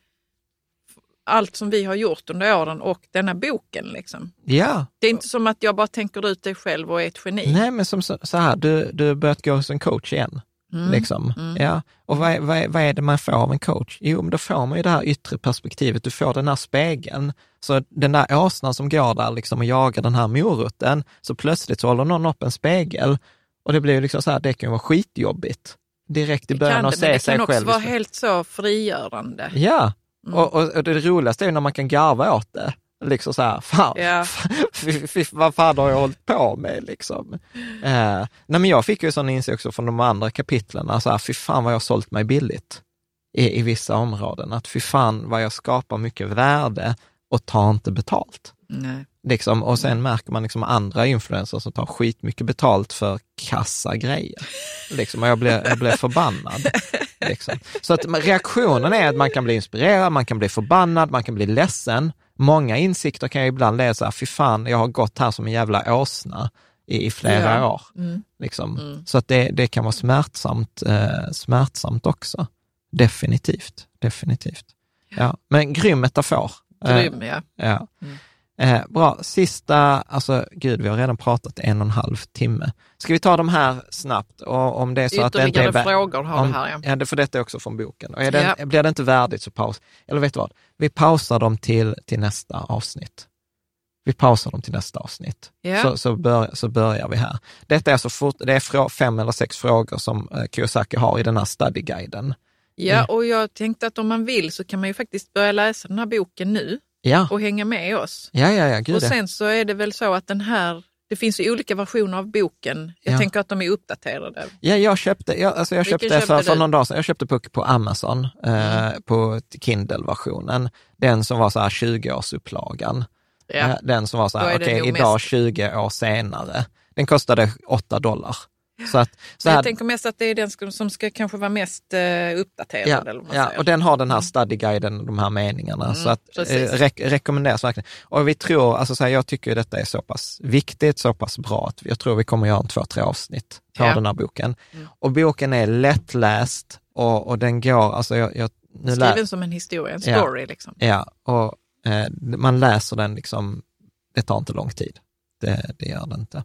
allt som vi har gjort under åren och denna boken. Liksom. Ja. Det är inte som att jag bara tänker ut det själv och är ett geni. Nej, men som så, så här, du, du börjat gå hos en coach igen. Mm. Liksom. Mm. Ja. Och vad, vad, vad, är det man får av en coach? Jo, men då får man ju det här yttre perspektivet, du får den här spegeln. Så den där åsnan som går där liksom och jagar den här moroten, så plötsligt så håller någon upp en spegel och det blir ju liksom så här, det kan ju vara skitjobbigt direkt i början att se sig själv. Det kan också vara helt så frigörande. Ja, mm. och, och, och, det roligaste är när man kan garva åt det. Liksom så här, fan, fy, vad fan har jag hållit på med liksom? Eh, nej men jag fick ju sån insikt också från de andra kapitlen, alltså fy fan vad jag har sålt mig billigt i, i vissa områden. Att fy fan vad jag skapar mycket värde och tar inte betalt. Nej. Liksom, och sen märker man liksom andra influencers som tar skitmycket betalt för kassa grejer. Liksom, och jag blir, jag blir förbannad. Liksom. Så att reaktionen är att man kan bli inspirerad, man kan bli förbannad, man kan bli ledsen. Många insikter kan ju ibland här, fy fan, jag har gått här som en jävla åsna i, i flera ja. år. Mm. Liksom. Mm. Så att det, det kan vara smärtsamt, eh, smärtsamt också. Definitivt, definitivt. Ja. Men grym metafor. Grym, ja. ja. Mm. Eh, bra, sista, alltså gud, vi har redan pratat en och en halv timme. Ska vi ta de här snabbt? Och om det är så att det inte är... frågor har om, det här, ja. ja. För detta är också från boken. Och är det, ja. blir det inte värdigt så paus. Eller vet du vad? Vi pausar dem till, till nästa avsnitt. Vi pausar dem till nästa avsnitt. Ja. Så, så, bör, så börjar vi här. Detta är, så fort, det är fem eller sex frågor som eh, Kiyosaki har i den här studyguiden. Ja, mm. och jag tänkte att om man vill så kan man ju faktiskt börja läsa den här boken nu ja. och hänga med oss. Ja, ja, ja, Gud, och sen så är det väl så att den här det finns ju olika versioner av boken. Jag ja. tänker att de är uppdaterade. Ja, jag köpte, jag, alltså jag köpte för, för någon dag sedan, jag köpte på, på Amazon, eh, mm. på Kindle-versionen. Den som var så här 20-årsupplagan. Ja. Eh, den som var så här, okej, okay, idag mest... 20 år senare. Den kostade 8 dollar. Så att, så jag tänker mest att det är den som ska kanske vara mest uh, uppdaterad. Ja, eller ja och den har den här mm. studyguiden, de här meningarna. Mm, så att eh, re rekommenderas verkligen. Och vi tror, alltså så här, jag tycker detta är så pass viktigt, så pass bra att jag tror vi kommer göra en två, tre avsnitt på ja. den här boken. Mm. Och boken är lättläst och, och den går, alltså jag, jag nu Skriven som en historia, en story ja, liksom. Ja, och eh, man läser den liksom, det tar inte lång tid. Det, det gör det inte.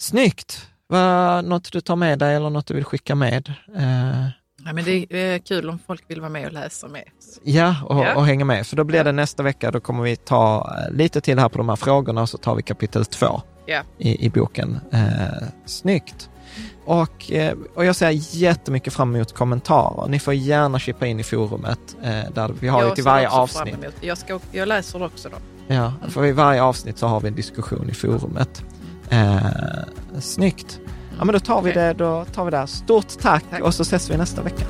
Snyggt! Vad, något du tar med dig eller något du vill skicka med? Eh, Ja, men det är kul om folk vill vara med och läsa med. Ja, och, ja. och hänga med. För då blir det nästa vecka, då kommer vi ta eh, lite till här på de här frågorna och så tar vi kapitel två ja. i, i boken. Eh, snyggt! Och, eh, och jag ser jättemycket fram emot kommentarer. Ni får gärna chippa in i forumet. Eh, där vi har ju till varje avsnitt. Jag, ska, jag läser också då. Ja, för i varje avsnitt så har vi en diskussion i forumet. Eh, snyggt. Ja, men då tar vi det, då tar vi det. Stort tack, tack. och så ses vi nästa vecka.